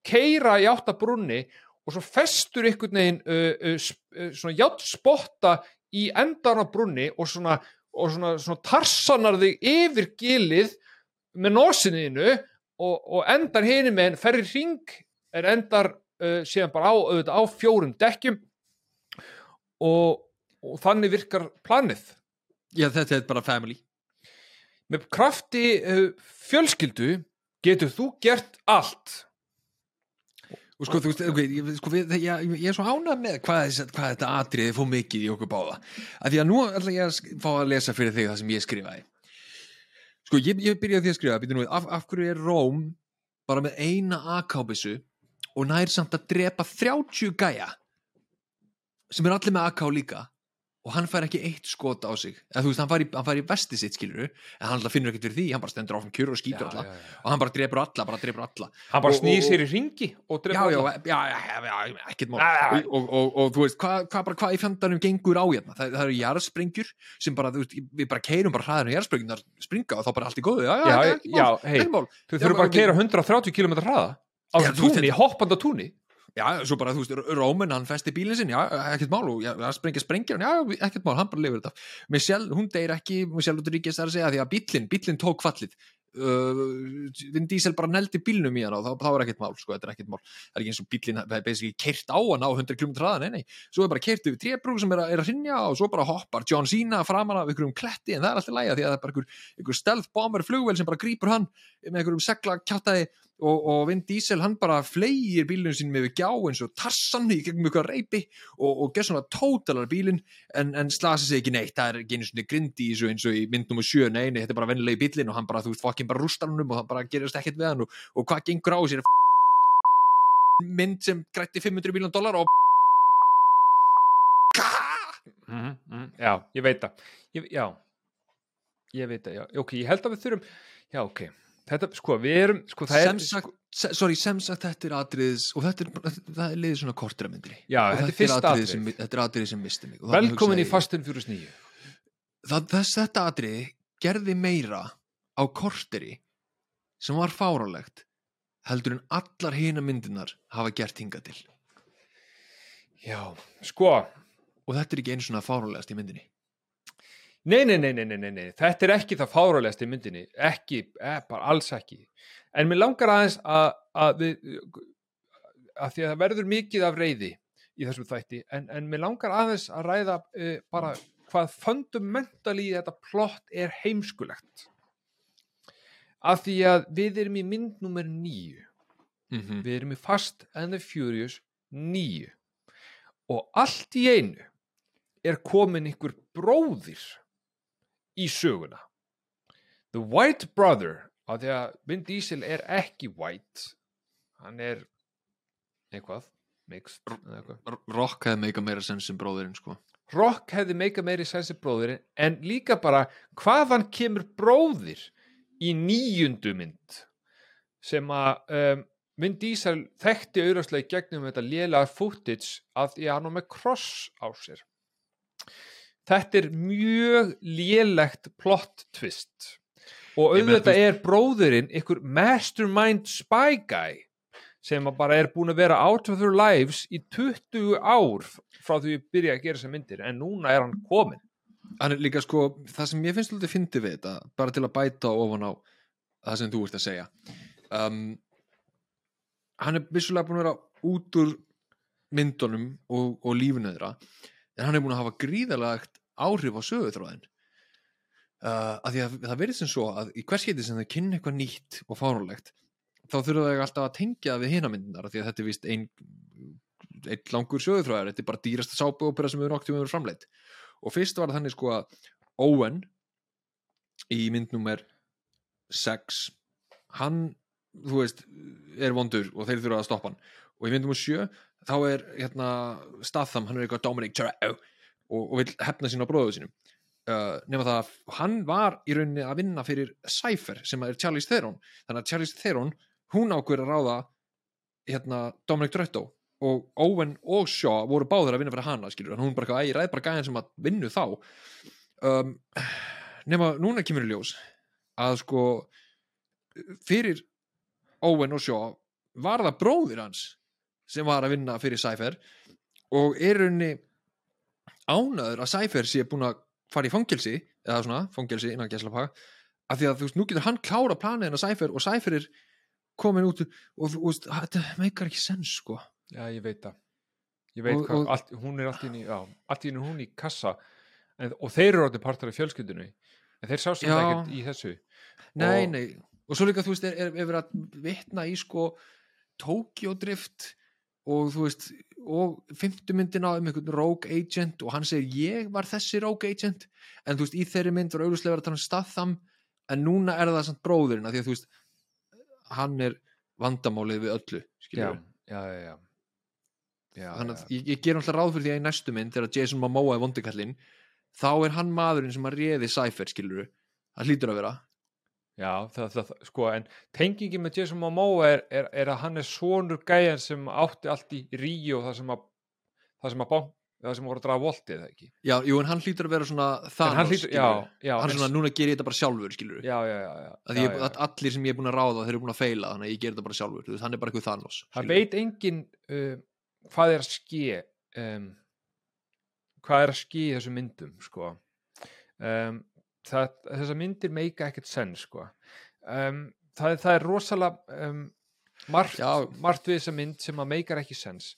keira í átta brunni og svo festur einhvern veginn uh, uh, uh, svona játt spotta í endan á brunni og svona, og svona, svona tarsanar þig yfir gilið með nosiniðinu og, og endar hinum með ferri ring er endar uh, síðan bara á, auðvitað, á fjórum dekkjum og, og þannig virkar planið. Já, þetta er bara family. Með krafti uh, fjölskyldu getur þú gert allt. Og sko, þú veist, ok, ég, sko, við, ég, ég er svo ánað með hvað, hvað þetta atriði fór mikið í okkur báða. Að því að nú ætla ég að fá að lesa fyrir þig það sem ég skrifaði. Sko, ég, ég byrjaði því að skrifa af, af hverju er Róm bara með eina AK-bissu og nær samt að drepa 30 gæja sem er allir með AK líka og hann fær ekki eitt skot á sig. Eða þú veist, hann fær í, hann fær í vesti sitt skilur en hann finnur ekkert fyrir því, hann bara stendur áfram kjur og skýtur alla. já, já. og hann bara drepur alla, bara drepur alla. Hann bara og- sér í ringi og já, drefur já, alla. já, já, já, já, ekkert mál. Já, já, já. og, og, og, og þú veist, hvað hva, bara hvað í fjandarnum gengur á hérna, það, það eru jarðsprengjur sem bara, þú veist, við bara keirum bara hraðar en jarðsprengjurnar springa og þá bara allt í góðu. Já, já, Já, ekkert mál, já, Já, þurfum bara að keira 130 km hraða á Já, þú veist, túni, hoppanda túni? Já, svo bara, þú veist, Rómin, hann festi bílinn sinn já, ekkert mál, og já, já, sprengja sprengja já, ekkert mál, hann bara lifur þetta. Michelle, hún deyr ekki, Michelle Rodríguez er að segja því að bílinn, bílinn tók fallið. Uh, Vin Diesel bara neldi bílnum í hann og þá, þá er ekkert mál, sko, þetta er ekkert mál. Það er ekki eins og bílinn er basically keirt á hann á 100 km hraða, nei, nei, svo er bara keirt yfir trébrú sem er að, er að hrinja og svo bara hoppar John Cena framan af einhverjum kletti en það er alltaf lægja því að það er bara einhver, einhver stealth bomber flugvel sem bara grípur hann með einhverjum segla kjátaði og, og Vin Diesel hann bara fleigir bílunum sínum yfir gjá eins og tarsan í gegnum ykkur reypi og, og gjör svona tótalar bílinn en, en slasa sig ekki neitt, það er ekki einu svona grindi í eins og í mynd nummer 7, nei, nei, þetta er bara vennilegi bílinn og hann bara, þú veist, fokkin bara rústar hann um og hann bara gerist ekkert við hann og, og hvað gengur á sér mynd sem grætti 500 miljón dólar og Mhm, mhm, Já, ég veit það. Já, ég veit það, já, ok, ég held að við þurfum Já, ok, þetta, sko, við erum sko, það sem er, sagt, se, sorry, sem sagt þetta er atriðis og þetta er, það er liðið svona kortur að myndri Já, og þetta er þetta er atriðið atrið sem, þetta er atriðið sem misti mig. Velkomin í ég- Fast and Furious 9 það, þess, þetta atriði gerði meira á korteri sem var fárálegt heldur en allar hina myndinar hafa gert hingað til. Já, sko. Og þetta er ekki einu svona fárálegast í myndinni Nei, nei, nei, nei, nei, nei, þetta er ekki það fáralegast í myndinni, ekki, eh, bara alls ekki. En mér langar aðeins að, að við, að því að það verður mikið af reyði í þessum þætti, en, en mér langar aðeins að ræða uh, bara hvað fundamentally þetta plott er heimskulegt. Af því að við erum í mynd nummer nýju, mm -hmm. við erum í Fast and the Furious nýju og allt í einu er komin ykkur bróðir í söguna. The White Brother af því að Vin Diesel er ekki white hann er eitthvað mixed eitthvað. Rock hefði meika meira sens sem bróðurinn sko. Rock hefði meika meiri sensi bróðir en líka bara hvaðan kemur bróðir í níundu mynd sem að um, Vin Diesel þekkti auðvitað í gegnum þetta lélega footage að hann var með cross á sér þetta er mjög lélegt plot twist. Og auðvitað er bróðurinn ykkur mastermind spy guy sem bara er búin að vera out of their lives í 20 ár frá því við byrja að gera þessar myndir en núna er hann komin hann er líka sko, það sem ég finnst alltaf fyndi við þetta, bara til að bæta ofan á það sem þú ert að segja um, hann er vissulega búin að vera út úr myndunum og, og lífinu þeirra en hann er búin að hafa gríðalegt áhrif á söguþráðin uh, að því að það verið sem svo að í hvers geti sem þau kynna eitthvað nýtt og fáránlegt þá þurfa þau alltaf að tengja við hina myndunar því að þetta er vist ein, ein langur söguþráðar, þetta er bara dýrasta sápuópera sem við noktið við verið framleitt og fyrst var þannig sko að Owen í mynd nummer 6 hann, þú veist er vondur og þeir þurfa að stoppa hann. Og í mynd nummer 7 þá er hérna Statham, hann er eitthvað Dominic Toretto og, og vil hefna sín á bróðu sínum. Uh, nema það að hann var í rauninni að vinna fyrir Cypher sem er Charlize Theron. Þannig að Charlize Theron, hún ákveður að ráða hérna Dominic Toretto og Owen og Shaw voru báður að vinna fyrir hana skilur, en hún bara, eitthvað, "Æ, ég ræð bara gæðin sem að vinnu þá. Um, nema núna kemur í ljós að sko fyrir Owen og Shaw var það bróðir hans sem var að vinna fyrir Cypher og er rauninni ánaður að Cypher sé búin að fara í fangelsi eða svona, fangelsi innan gæsla af því að þú veist, nú getur hann klára planið en að Cypher og Cypher er komin út og þú veist, þetta meikar ekki sens sko. Já ég veit það. Ég veit Og- hvað, og- allt, hún er allt í einu já, allt í einu hún í kassa. En, og þeir eru orðin partar af fjölskyldunni. En þeir sá sem Já. ekkert í þessu. Nei, Og- nei, og svo líka þú veist er, er, er verið að vitna í sko Tokyo Drift og þú veist og fymtu myndina um einhvern rogue agent og hann segir ég var þessi rogue agent. En þú veist í þeirri mynd var auðvitað að tala um Statham en núna er það samt bróðurinn af því að þú veist hann er vandamálið við öllu já, já, já, þannig að ég, ég ger alltaf ráð fyrir því að í næstu mynd þegar Jason Momoa er vondikallinn þá er hann maðurinn sem að réði Cypher skilur það hlýtur að vera Já, það, það, sko, en tengingi með Jason Momoa er, er, er að hann er sonur gæjan sem átti allt í Ríu og það sem að það sem að bán, það sem voru að draga voltið eða ekki. Já, jú, en hann hlýtur að vera svona En hann hlýtur, já, já, hann er svona, núna ger ég þetta bara sjálfur, skilur já, já, já, já, að ég, að allir sem ég er búin að ráða þeir eru búin að feila, þannig að ég ger þetta bara sjálfur. Þú veist, hann er bara eitthvað Thanos Það veit engin uh, hvað er að ske um, hvað er að ske í þessum myndum, sko. Um, þessar myndir meika ekkert senn, sko. Um, það, það er rosalega um, margt, margt við þessa mynd sem að meikar ekki sens.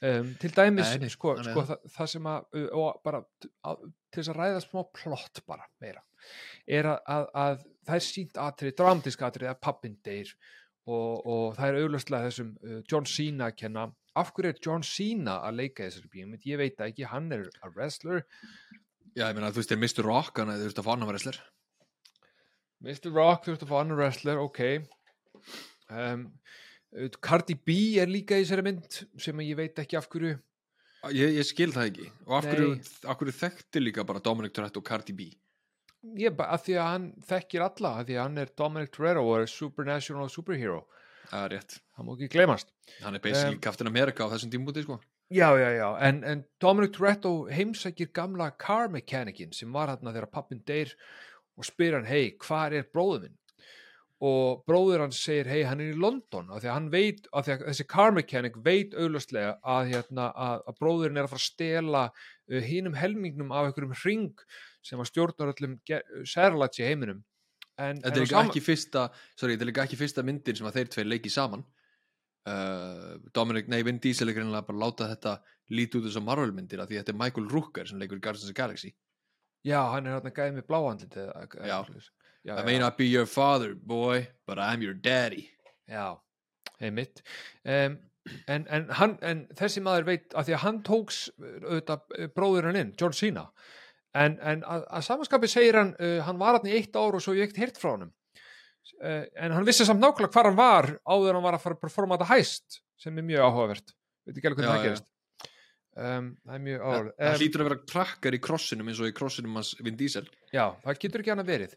Um, til dæmis, Nei, sko, sko að- það, það sem að, og bara að, til þess að ræða smá plott bara meira, er að, að, að það er sínt atrið, dramatísk atrið að pappin deyr og, og það er auðvitað þessum uh, John Cena að kenna af hverju er John Cena að leika þessari bíómynd ég veit ekki, hann er a wrestler Já, ég meina, þú veist, þeir Mr. Rock, hann að þú veist að fá annar wrestler. Mr. Rock, þú ert að fá annar wrestler, ok um, Cardi B er líka í þessari mynd sem ég veit ekki af hverju Ég, ég skil það ekki. Og af hverju, af hverju þekkti líka bara Dominic Toretto og Cardi B? ég, bara, af því að hann þekkir alla af því að hann er Dominic Toretto og er supernational superhero, Það er rétt. hann má ekki glemast Hann er basically Um, Captain America á þessum tímúti, sko. Já, já, já, en, en Dominic Toretto heimsækir gamla car mechanikin sem var hann þegar pappin deyr og spyr hann, hei, hvar er bróður minn? Og bróður hann segir, hei, hann er í London, af því að hann veit, af því að þessi car mechanic veit auðlustlega að, hérna, að, að bróðurinn er að fara að stela uh, hinum helmingnum af einhverjum hring sem að stjórnar öllum særlæts í heiminum. En, Þetta er líka ekki fyrsta, sorry, þetta er líka ekki fyrsta myndin sem að þeir tveir leiki saman. Uh, Dominic, nei, Vin Diesel er greinilega bara að láta þetta líti út þessar Marvel myndir af því að þetta er Michael Rooker sem leikur í Guardians of the Galaxy. Já, hann er hann gæði með eða Já. já, I may not be your father, boy, but I'm your daddy. Já, einmitt um, en, en, hann, en þessi maður veit að því að hann tóks auðvitað uh, bróður hann inn, John Cena en, en að, að samanskapi segir hann uh, hann var hann í eitt ár og svo ég ekkert heyrt frá uh, en hann vissi samt nákvæmlega hvar hann var áður hann var að fara að performa þetta hæst sem er mjög áhugavert. Veit ekki alveg hvernig það gerist. Um, það er mjög áhugavert. það um, hlýtur að vera krakkar í krossinum eins og í krossinum hans Vin Diesel. Já, það getur ekki annað verið.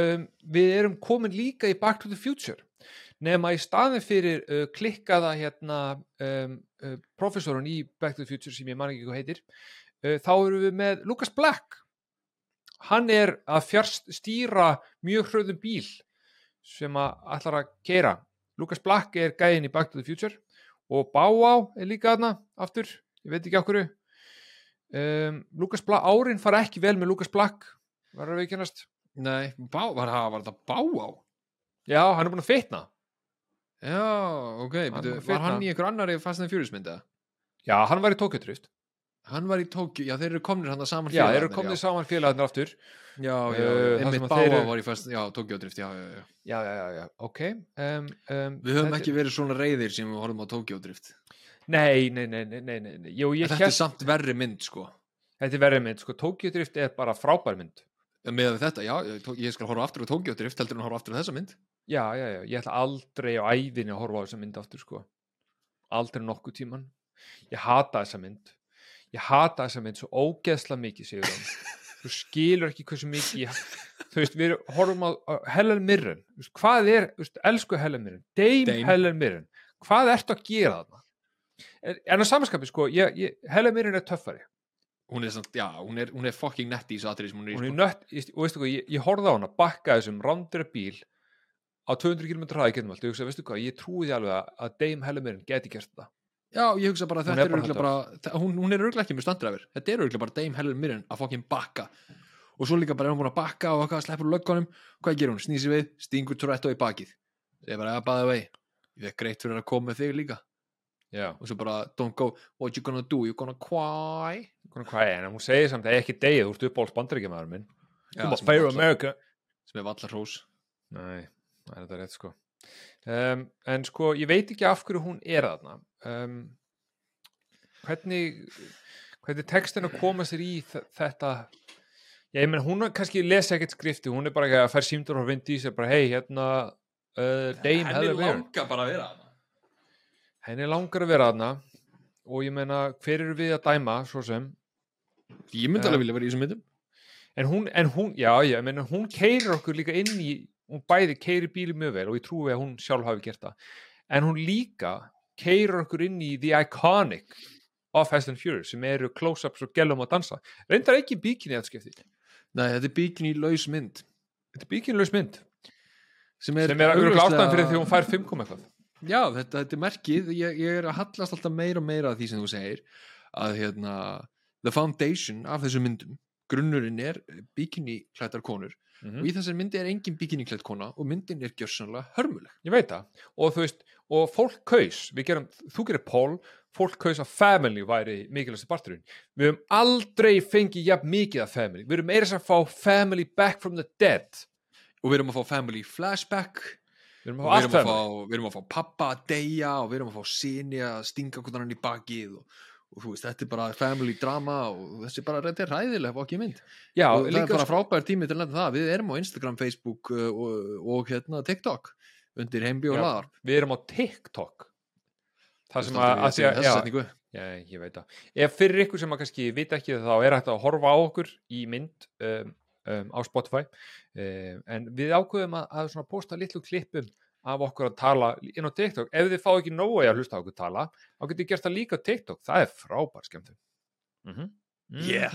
Um, við erum komin líka í Back to the Future nema í staðin fyrir uh, klikkaða hérna uh, professorun í Back to the Future sem ég man ekki hvað heitir uh, þá erum við með Lucas Black. Hann er að fjárst stýra mjög hröðum bíl sem að ætlar að keira Lucas Black er gæðin í Back to the Future og Báá er líka þarna aftur, ég veit ekki okkur um, Lucas Black, árin fara ekki vel með Lucas Black. Var að veikjannast Nei, bá, var, það- var þetta bá á? já, hann er búin að fitna. Já, ok, Hann byrju, var hann í einhver annari Fast and Furious mynda? já, hann var í Tokyo Drift Hann var í Tókju, já þeir eru komnir hann saman já, þeir eru félagarnir, komnið já. saman félagarnir aftur. Já, já, Uh, einmitt að Báa var í Fast, já, Tókju drift, já, já, já. Já, já, já, já, ok um, um, Við höfum þetta- ekki verið svona reyðir sem við horfum á Tókju drift. Nei, nei, nei, nei, nei, nei. Jú, Þetta er hélt, samt verri mynd, sko. Þetta er verið mynd sko, Tokyo Drift er bara frábær mynd. Með þetta, já, ég skal horfa aftur á Tókju drift heldur að horfa aftur á þessa mynd. Já, já, já, ég ætla aldrei á æðinni að horfa á þessa mynd aftur sko. Aldrei nokkuð tíman ég hata þessa mynd ég hata þessa mynd svo ógeðsla mikið segur hann þú skilur ekki hversu mikið ég, þú veist, við horfum á, á Helen Mirren, veist, hvað er veist, elsku Helen Mirren, Dame, Dame. Helen Mirren. Hvað ertu að gera þarna? En, en á samanskapi, sko, ég, ég, Helen Mirren er töffari. Hún er, samt, já, hún er, hún er fucking nett í þessu atrið sem hún er hún er sko. nött, og veistu hvað, ég, ég horfði á hana bakka þessum rándur bíl á 200 km hraði getum allt, ég hugsa, veistu hvað, ég trúi því alveg að- að Dame Helen Mirren geti gert það Já, ég hugsa bara að þetta er er bara örgulega bara, þa- hún, hún er örgulega ekki með standræfur Þetta er örgulega bara Dame Helen Mirren að fucking bakka. Og svo líka bara er hún búin að bakka og eitthvað sleppur löggunum. Hvað gerir hún? Snýsi við, stingur Toretto í bakið. Segir bara, að bæða vei ég veit greitt fyrir að koma með þig líka. Já, og svo bara, don't go, what you gonna do? You gonna cry? Konar, hvað er, en hún segir samt ekki degið, þú ert uppáhalds bandaríkjamaður minn. Já, er Fair vallar- America. Sem er vallar hrós Nei, það er þetta rétt sko. Um, En sko, ég veit ekki af hverju hún er þarna um, Hvernig hvernig textin að koma sér í þetta? Já, ég menn, hún kannski lesa ekkert skrifti, hún er bara ekki að fær símdur og vind í sér bara, hei, hérna uh, Dame Helen Mirren bara að vera hana henni langar að vera þarna og ég meina, hver eru við að dæma svo sem, ég myndi Já. alveg vilja vera í þessum myndum. en hún, en hún já, já, ég meina, hún keirir okkur líka inn í hún bæði keirir bíli mjög vel og ég trúi að hún sjálf hafi gert það. En hún líka keirir okkur inn í The Iconic of Fast and Furious sem eru close-ups og gellum að dansa. Reyndar ekki bíkinni að skipti þetta nei, þetta er bikini laus mynd. Er bíkinlaus mynd. Sem er, sem er auðvitað ástæðan fyrir því hún fær 5 kom eitthvað. Já, þetta, þetta er merkið, ég, ég er að hallast alltaf meira og meira að því sem þú segir að hérna, the foundation af þessu myndum, grunnurinn er bikini klættar konur mm og í þessari myndi er engin bikini klætt kona og myndin er gjörsanlega hörmuleg. Ég veit það. Og þú veist, og fólk kaus gerum, þú gerir poll fólk kaus að family væri mikilvægstu parturinn. Við höfum aldrei fengið jafn mikið af family, við höfum sem að fá family back from the dead. Og við erum að fá family flashback. Við erum við erum, fá, við erum að fá pappa að deyja og við erum að fá síni að stinga hvernig hann í bakið og, og þú veist, þetta er bara family drama og þessi bara, þetta er ræðilega fokkið mynd já, og það er bara sko, frábær tími til að nefna það við erum á Instagram, Facebook uh, og, og hérna TikTok undir heimbi og Já. laðar við erum á TikTok það sem að, að að já. Já, ég veit það. Ef fyrir ykkur sem að kannski vita ekki það, þá er hægt að horfa á okkur í mynd um, um, á Spotify um, en við ákveðum að, að posta litlu klippum af okkur að tala inn á TikTok. Ef þið fá ekki nógu að hlusta okkur tala, þá getur þið gert það líka á TikTok. Það er frábær skemmtum. Mm -hmm. Yeah.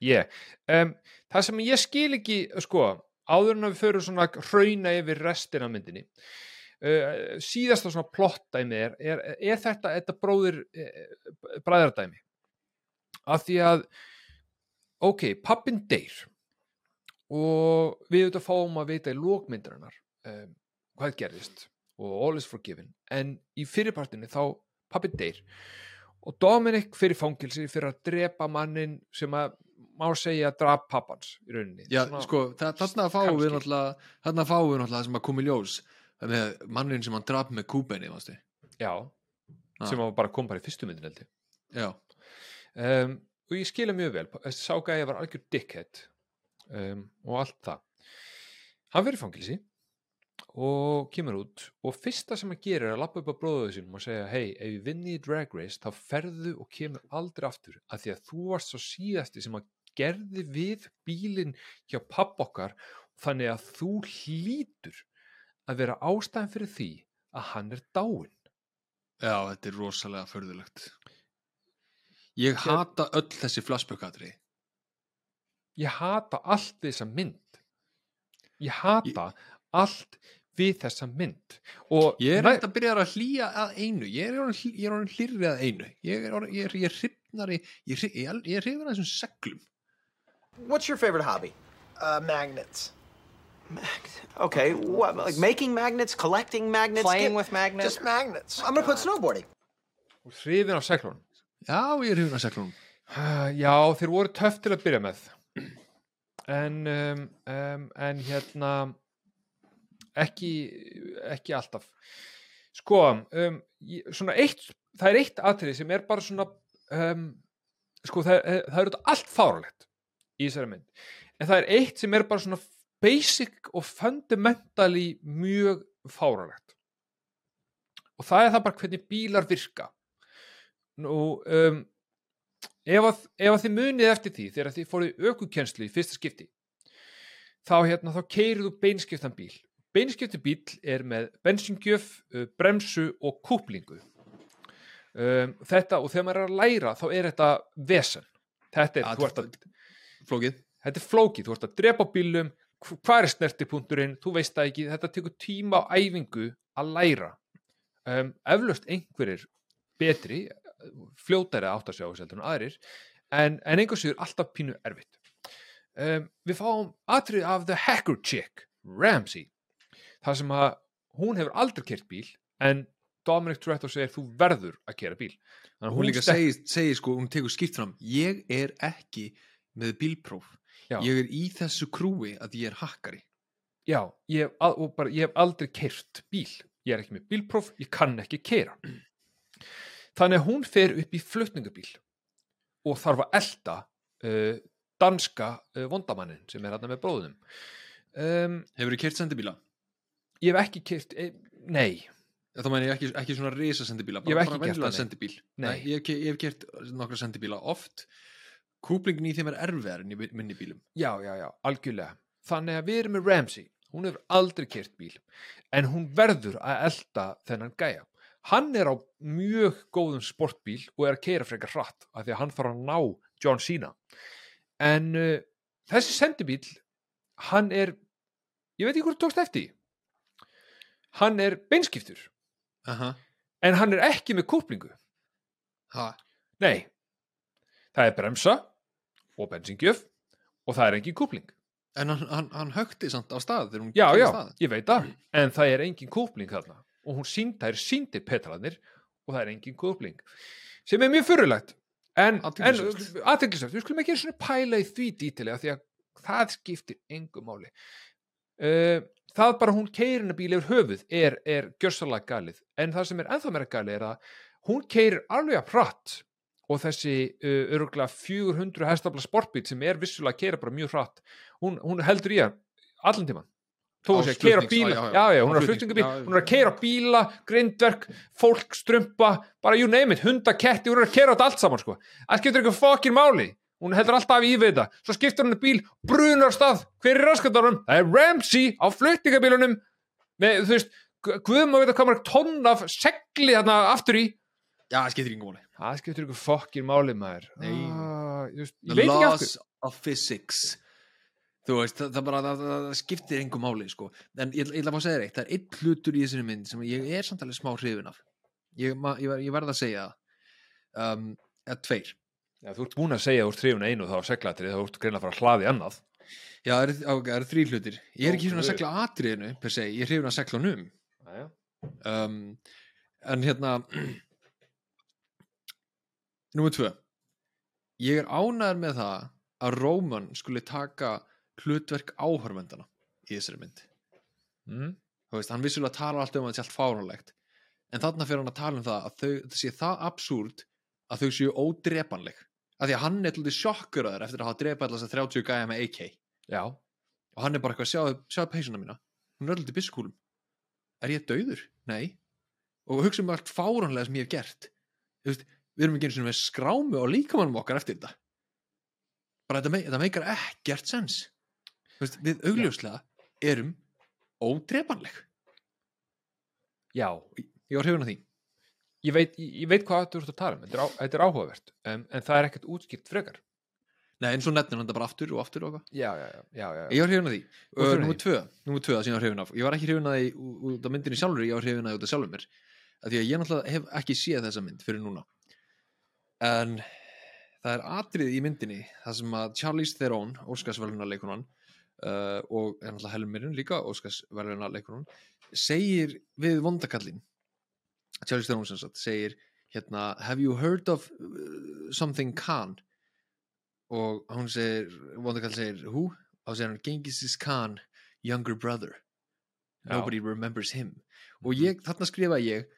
yeah. um, það sem ég skil ekki, sko, áður en að við förum svona hrauna yfir restina myndinni uh, síðasta svona plottdæmi er, er, er þetta, þetta bróðir uh, bræðardæmi af því að ok, pappin deyr og við auðvitað fáum að vita í lókmyndarinnar um, hvað gerðist og all is forgiven. En í fyrirpartinu þá pappin deyr og Dominic fyrir fangilsi fyrir að drepa mannin sem að má segja að drap pappans í rauninni. Já, Svona- sko, þa- þarna fáum við náttúrulega þarna fáum við náttúrulega sem að komi ljós með mannin sem hann draf með varstu? já, Ah. sem var bara kom bara í fyrstu myndin held ég. Já, um, og ég skilja mjög vel þessi ságæði var algjör dickhead um, og allt það. Hann verið fangilsi og kemur út og fyrsta sem hann gerir er að lappa upp á bróðuðu sínum og segja hei, ef ég vinni í drag race þá ferðu og kemur aldrei aftur af því að þú varst svo síðasti sem að gerði við bílinn hjá papp okkar þannig að þú hlýtur að vera ástæðan fyrir því að hann er dáinn. Já, þetta er rosalega förðulegt Ég Hér- hata öll þessi flashback-atri ég hata allt þessa mynd. Ég hata allt við þessa mynd og Ég er eitthvað að byrja að hlýja að einu Ég er orðinn hl- ég er orðinn hlýrri að einu Ég er orðinn, ég er, ég er hrifnari Ég er, hri- ég ég hrifnari að þessum seglum What's your favorite hobby? Uh, magnets. Magnets. Okay, what, like making magnets, collecting magnets, Playing Get- with magnets. Just magnets. I'm gonna put snowboarding. hrifin af seglunum Já, ég er hrifin að seglunum Uh, já, þeir voru töff til að byrja með <clears throat> en um, um, en hérna ekki ekki alltaf. Sko, um, svona eitt það er eitt atrið sem er bara svona um, sko, það, það er allt fáralegt í þessari mynd. En það er eitt sem er bara svona basic og fundamentally mjög fáralegt og það er það bara hvernig bílar virka. Nú um, ef að, að þið munið eftir því þegar þið fóruð aukukenslu í fyrsta skipti þá hérna þá keirið þú beinskiptan bíl beinskipti bíl er með bensingjöf, bremsu og kúplingu. Um, þetta og þegar maður er að læra þá er þetta vesen. Þetta er, Ja, þú ert að, Flókið. Þetta er flókið, þú ert að drepa bílum hv- hvað er snertipunkturinn, þú veist það ekki þetta tekur tíma á æfingu að læra. Um, eflaust einhverjir betri fljótari að átta sig á þessu heldur en aðrir en, en einhver sigur alltaf pínu erfitt. Um, við fáum atrið af The Hacker Chick Ramsey þar sem að hún hefur aldrei kert bíl en Dominic Toretto segir þú verður að kera bíl þannig að Hún líka stekk- segir, segir sko, hún tekur skýrt fram Ég er ekki með bílpróf Já. Ég er í þessu krúi að ég er hakkari Já, ég hef, al- bara, ég hef aldrei keirt bíl. Ég er ekki með bílpróf, ég kann ekki keira. <clears throat> Þannig að hún fer upp í flutningabíl og þarf að elda uh, danska uh, vondamannin sem er hann með bróðum. Um, Hefur þið kert sendibíla? Ég hef ekki keirt, e, nei, Þá meina ég ekki, ekki svona risa sendibíla Ég hef ekki gert venjulega það, nei. sendibíl Nei. ég, hef, ke- ég hef kert nokkra sendibíla oft Kúplingin í þeim er erfiðar en í minni bílum já, já, já, algjörlega. Þannig að við erum með Ramsey, hún hefur aldrei keirt bíl, en hún verður að elda þennan gæja. Hann er á mjög góðum sportbíl og er að keira frekar hratt af því að hann fara að ná John Cena. En uh, þessi sendibíl, hann er, ég veit ekki hvort þú tókst eftir. Hann er beinskiptur, Aha. en hann er ekki með kúplingu. Ha. Nei, það er bremsa og bensingjöf og það er engin kúpling. En hann, hann, hann högti samt á stað Já, já, stað. ég veit það, en það er engin kúpling þarna og hún sínd, það er síndir petraðnir og það er engin kúpling sem er mjög fyrirlegt en, aðteglisvert, við skulum ekki einu svona pæla í því dítilega því að það skiptir engum máli uh, það bara hún keirir hennar bíl yfir höfuð er, er gjörsalega galið. En það sem er ennþá meira galið er að hún keirir alveg að hratt og þessi uh, öruglega 400 hestafla sportbíl sem er vissulega að keira bara mjög hratt hún, hún heldur í hann allan tíman Á að sé að keira bíla já, já, já, já, á hún er já. hún er að keira bíla grindverk, fólk, strumpa bara you name it, hunda, ketti, hún er að keira allt saman sko, það skiptir eitthvað fokkin máli hún heldur alltaf í við þetta. Svo skiptir hún bíl, brunar stað. Hver er raskatunum? Það er Ramsey á flutningabílunum. Með, þú veist, guðum að vita hvað maður tonn af segli þarna aftur í. Já, það skiptir yngur máli. Það skiptir eitthvað fokkin máli maður. Nei. ah, veist, the veit laws of physics. Þú veist, það, það bara það, það, skiptir yngur máli sko. en ég, ég ætla að að segja þér eitt. Það er einn hlutur í þessari mynd sem ég er samt alveg smá hrifin af. Ég, ég, ég verð að segja það um, eða tveir Já, þú ert búin að segja úr trífuna einu þá á seglatri þá ert greina að fara að hlaði annað. Já, það eru eru þrý hlutir. Ég er ekki hrifin að segla atriðinu per se, ég er hrifin að segla num um, en hérna <clears throat> Númer tvö. Ég er ánæður með það að Róman skuli taka hlutverk áhörvendana í þessari mynd. Mm. Þú veist, hann vissulega talar alltaf um að þetta sé allt fáránlegt en þarna fyrir hann að tala um það að þau, það sé það absúrt að þau séu ódrepanleg af því að hann er tlutið sjokkuraður eftir að hafa drepað alltaf þess að 30 gæja með AK já, og hann er bara eitthvað, sjáðu, sjáðu peysuna mína. Hún er alltaf biskúlum. Er ég dauður? Nei. Og hugsa um allt fáránlega sem ég hef gert. Veist, við erum ekki eins og með skrámu og líkamannum okkar eftir þetta. Bara þetta, me þetta meikar ekkert sens. Veist, við augljóslega erum ódrepanleg. Já. Ég var hrifun af því ég veit, ég, veit hvað þú ert að tala um þetta er, á, þetta er áhugavert um, en það er ekkert útskipt frekar. Nei, en svo nefnir hann þetta bara aftur og aftur og eitthvað. Já, já, já, já, já. Ég var hrifun af því. Uh, hrifin Númer tvö, númer tvö ég var hrifun af. Ég var ekki hrifun af því út af myndinni sjálfur Ég var hrifun af því út af sjálfur mér. Því að ég náttúrulega hef ekki séð þessa mynd fyrir núna. En það er atrið í myndinni Það sem að Charlize Theron Óskarsverðuna leikunan uh, og er náttúrulega Helen Mirren líka Óskarsverðuna leikunan segir við vondakallin Charlize Theron sem sagt segir hérna Have you heard of uh, something Khan? og hún segir, vondakall segir who? og segir hann Genghis Khan younger brother Já. nobody remembers him og ég, þarna skrifa ég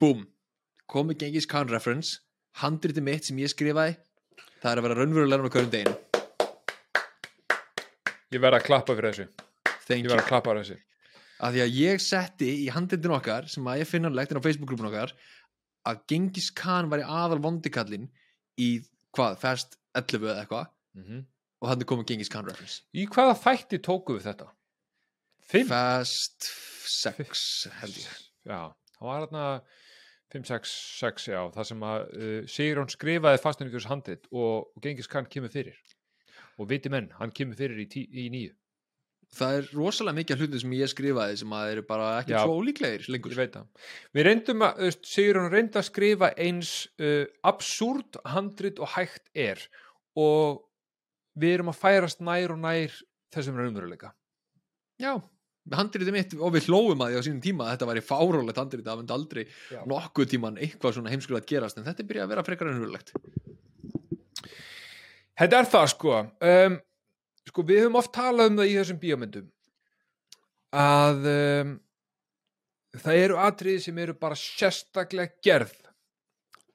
búm, komi Genghis Khan reference handriti mitt sem ég skrifaði það er að vera raunverulega með hverjum deginu ég verð að klappa fyrir þessu Thank ég you. verð að klappa fyrir þessu að því að ég setti í handritin okkar sem að ég finnanlegt inn á Facebook-grúpun okkar að Genghis Khan var í aðal vondikallin í hvað, Fast 11 eða eitthvað. Mm og þannig komið Genghis Khan reference. Í hvaða þætti tóku við þetta? Fast 6 held ég. Já, það var hérna 5, 6, 6, já það sem að uh, Sigrún skrifaði fastunikjurs handrit og, og Gengis Khan kemur fyrir. Og viti menn, hann kemur fyrir í, tí, í nýju það er rosalega mikið af hlutum sem ég skrifaði sem að eru bara ekki svo ólíklegir lengur. Ég veit það. Við reyndum að, veist, Sigrún reyndi að skrifa eins uh, absúrt handrit og hægt er. Og við erum að færast nær og nær þessum raunveruleika. Já, handritið mitt og við hlófum að því á sínum tíma að þetta væri fárólegt handritið það myndi aldrei Já. nokkuð tíman eitthvað svona heimskulega gerast en þetta byrjað að vera frekar ennurlegt Þetta er það sko. Um, sko við höfum oft talað um það í þessum bíómyndum að um, það eru atriði sem eru bara sérstaklega gerð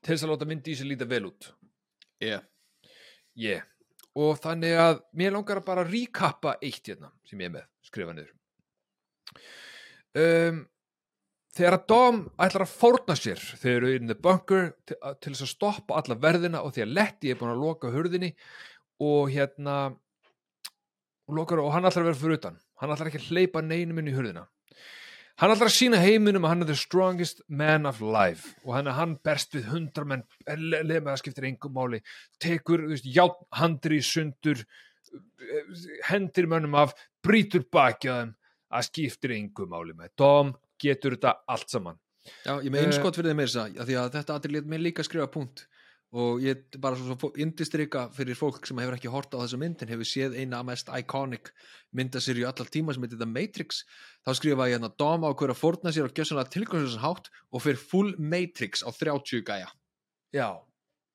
til þess að láta myndi í sig líta vel út yeah. yeah. og þannig að mér langar að bara ríkappa eitt hérna sem ég er með, skrifa niður um, þegar að Dom ætlar að fórna sér þeir eru in the bunker til, til þess að stoppa alla verðina og því að Letty er búin að loka hurðinni og hérna og, lokar, og hann ætlar að vera fyrir utan. Hann ætlar ekki að hleypa neinum inn í hurðina. Hann ætlar að sína heiminum að hann er the strongest man of life. Og hann, hann berst við hundra menn le- le- með það skiptir engum máli. Tekur, þú veist, játn handri sundur eh, hendir mönnum af brýtur baki að þeim. Að skiptir engum máli með Dom getur þetta allt saman. Já, ég með Eh, einskott fyrir þeim meira þess að því að þetta aðrið létt mér líka að skrifa punkt og ég bara svo, svo indistrika fyrir fólk sem hefur ekki hort á þessa mynd en hefur séð eina mest iconic myndasýrju allar tíma sem heitir The Matrix. Þá skrifa ég hérna Dom á hverja fórna sér og gjössanlega tilgangslösa hátt og fyrir full Matrix á 30 gæja. Já,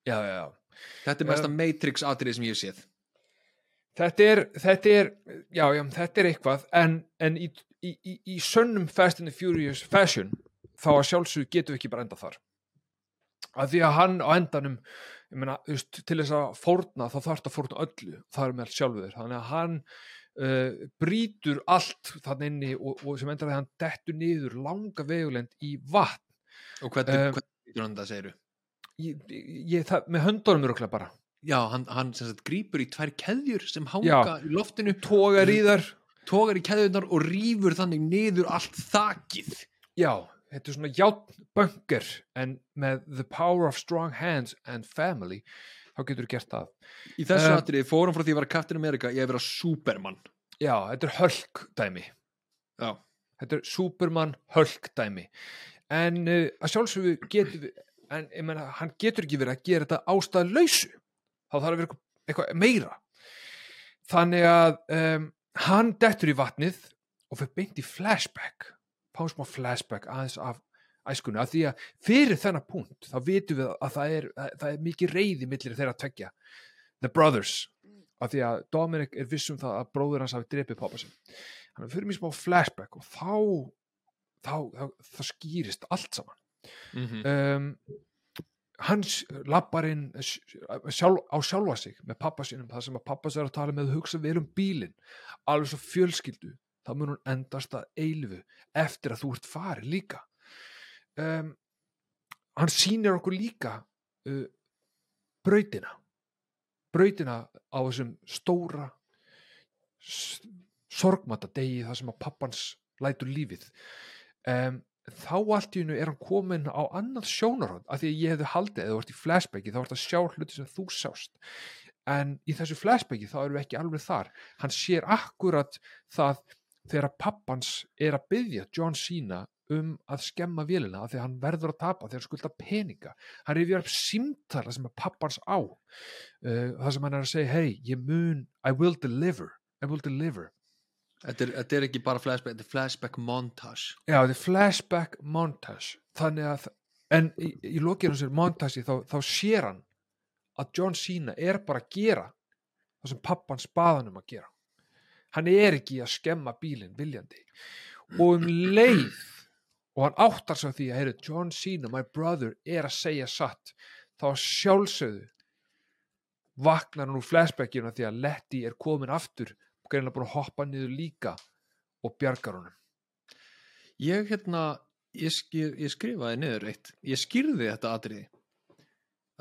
já, já, já. þetta er mesta Matrix atrið sem ég hef séð. Þetta er, þetta er já, já, þetta er eitthvað en, en í, í, í, í sönnum Fast and the Furious fashion þá að sjálfsög getum við ekki bara enda þar að því að hann á endanum meina, veist, til þess að fórna þá þarf að fórna öllu, það er með sjálfur. Þannig að hann uh, brýtur allt þannig inni og, og sem endar að hann dettur niður langa vegulend í vatn. Og hvernig, Um, hvernig hvernig hann það segiru ég, ég, það, með höndunum eru bara. Já, hann, hann sagt grípur í tvær keðjur sem hanga Já. í loftinu. Tógar í þar tógar í keðjunar og rýfur þannig niður allt þakið. Já, þetta er svona játnböngur en með the power of strong hands and family þá getur þú gert það. í þessu Um, atriði fórum frá því að vera Captain America ég að vera Superman Já, þetta er hölk dæmi. já, Þetta er Superman hölk dæmi. En uh, að sjálfsögðu getur við, en ég menna, hann getur ekki verið að gera þetta ástæða lausu. Þá þarf að vera eitthvað meira. Þannig að um, hann dettur í vatnið og fyrir beint í flashback. Fáum smá flashback aðeins af æskunni. Af því að fyrir þennan punkt þá vitum við að það er, að, það er mikið reyði millir þeirra að tvekja. The Brothers. Af því að Dominic er vissum það að bróður hans hafi drepið pappa sinn. Þannig að fyrir mér smá flashback og þá, þá, þá, þá skýrist allt saman mm -hmm. um, hans labbarinn sjálf, á sjálfa sig með pappa sínum, það sem að pappa sér að tala með að hugsa vel um bílinn alveg svo fjölskyldu, þá mun hún endast að eilfu eftir að þú ert farið líka. Um, hann sýnir okkur líka uh, brautina. Brautina á þessum stóra sorgmata degi þar sem að pappans lætur lífið. Um, þá allt í hennu er hann komin á annað sjónarhótt af því að ég hefði haldið eða þú ert í flashbacki þá ert að sjá hluti sem þú sást. En í þessu flashbacki þá erum við ekki alveg þar. Hann sér akkurat það þegar pappans er að byggja John Cena um að skemma vélina af því að hann verður að tapa þegar skulda peninga. Hann rifjar upp símtala sem að pappans á uh, það sem hann er að segja hey, ég mun, I will deliver I will deliver. Þetta, er, þetta er ekki bara flashback þetta er flashback montage. Já, þetta er flashback montage. Þannig að, en í, í lokinu sér montage þá, þá sér hann að John Cena er bara að gera það sem pappan spaðan um að gera hann er ekki að skemma bílinn viljandi. Og um leið og hann áttar á því að heyru, John Cena, my brother, er að segja satt þá sjálfsögðu vaknar hann úr flashbackinu af því að Letty er komin aftur og greinlega búin að hoppa niður líka og bjargar honum. Ég hérna ég, skir, ég skrifaði niður eitt. Ég skýrði þetta atriði.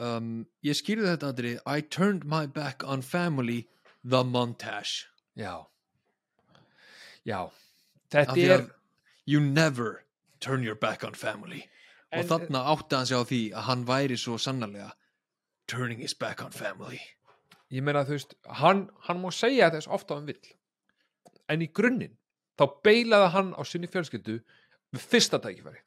Um, ég skýrði þetta atriði I turned my back on family the montage. Já Já. Af Þetta því er að you never turn your back on family. En- og þarna átti hann sig á því að hann væri svo sannarlega turning his back on family. Ég meina þú veist hann, hann má segja þess ofta hann vill. En í grunninn þá beilaði hann á sinni fjölskyldu við fyrsta tækifæri.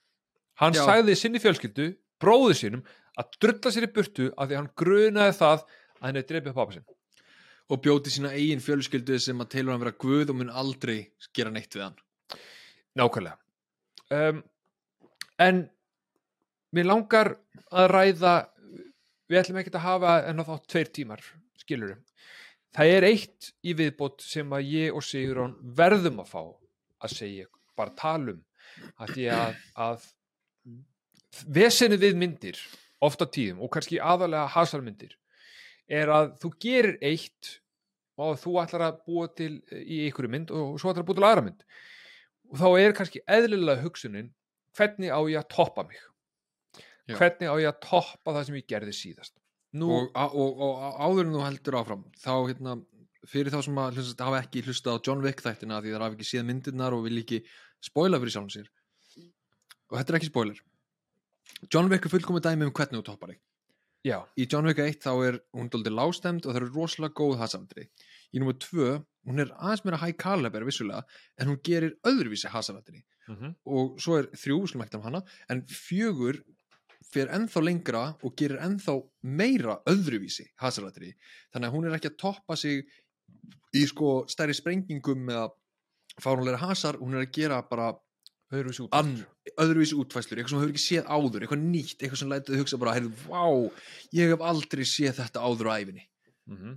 Hann Já. sagði sinni fjölskyldu bróðu sínum að drulla sér í burtu af því að hann grunaði það að hann er dreipið pappa sinn og bjóti sína eigin fjölskyldu sem að telur hann vera guð og mun aldrei gera neitt við hann. Nákvæmlega. Um, en mér langar að ræða við ætlum ekki að hafa en að þá tveir tímar skilurum það er eitt í viðbót sem að ég og Sigurón verðum að fá að segja, bara tala um. Að því að, að vesenið við myndir ofta tíðum og kannski aðalega hasarmyndir er að þú gerir eitt og þú ætlar að búa til í einhverju mynd og svo ætlar að búa til aðra mynd. Og þá er kannski eðlilega hugsunin hvernig á ég að toppa mig? Já. hvernig á ég að toppa það sem ég gerði síðast? Nú, og, og, og, áður en þú heldur áfram þá hérna, fyrir þá sem að hlust, hafa ekki hlustað á John Wick þættina því það hafa ekki séð myndirnar og vil ekki spoila fyrir sjálfum sér. Og þetta er ekki spoiler. John Wick er fullkomið dæmi um hvernig þú toppar þig já, í John Wick 1 þá er hún dóldi lágstemd og það eru rosalega góð hasafandri í nummer 2, hún er aðeins meira high caliber vissulega, en hún gerir öðruvísi hasafandri mm og svo er þrjú, skulum ekki um hana en fjögur fer ennþá lengra og gerir ennþá meira öðruvísi hasarlættri þannig að hún er ekki að toppa sig í sko stærri sprengingum eða fárunlega hasar, hún er að gera bara öðruvísi út ann, öðruvísi útfæslur, eitthvað sem hún hefur ekki séð áður eitthvað nýtt, eitthvað sem lætið hugsa bara heyrðu, vá, ég hef aldrei séð þetta áður á æfinni mm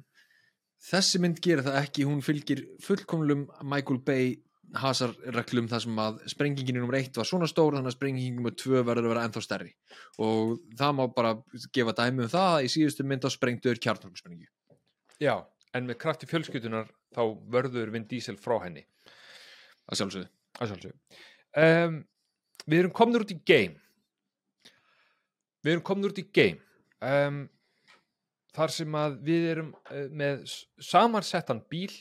þessi mynd gerir það ekki, hún fylgir fullkomlum Michael Bay hasar reglum þar sem að sprengingin nummer 1 var svona stór þannig að sprengingin nummer 2 verður að vera ennþá stærri. Og það má bara gefa dæmi um það að í síðustu mynd á sprengtur kjartnarsprengi Já, en með krafti fjölskyldunar þá verður Vin Diesel frá henni. Að sjálfsögðu. Um, við erum komnir út í game við erum komnir út í game um, þar sem að við erum uh, með samansettan bíl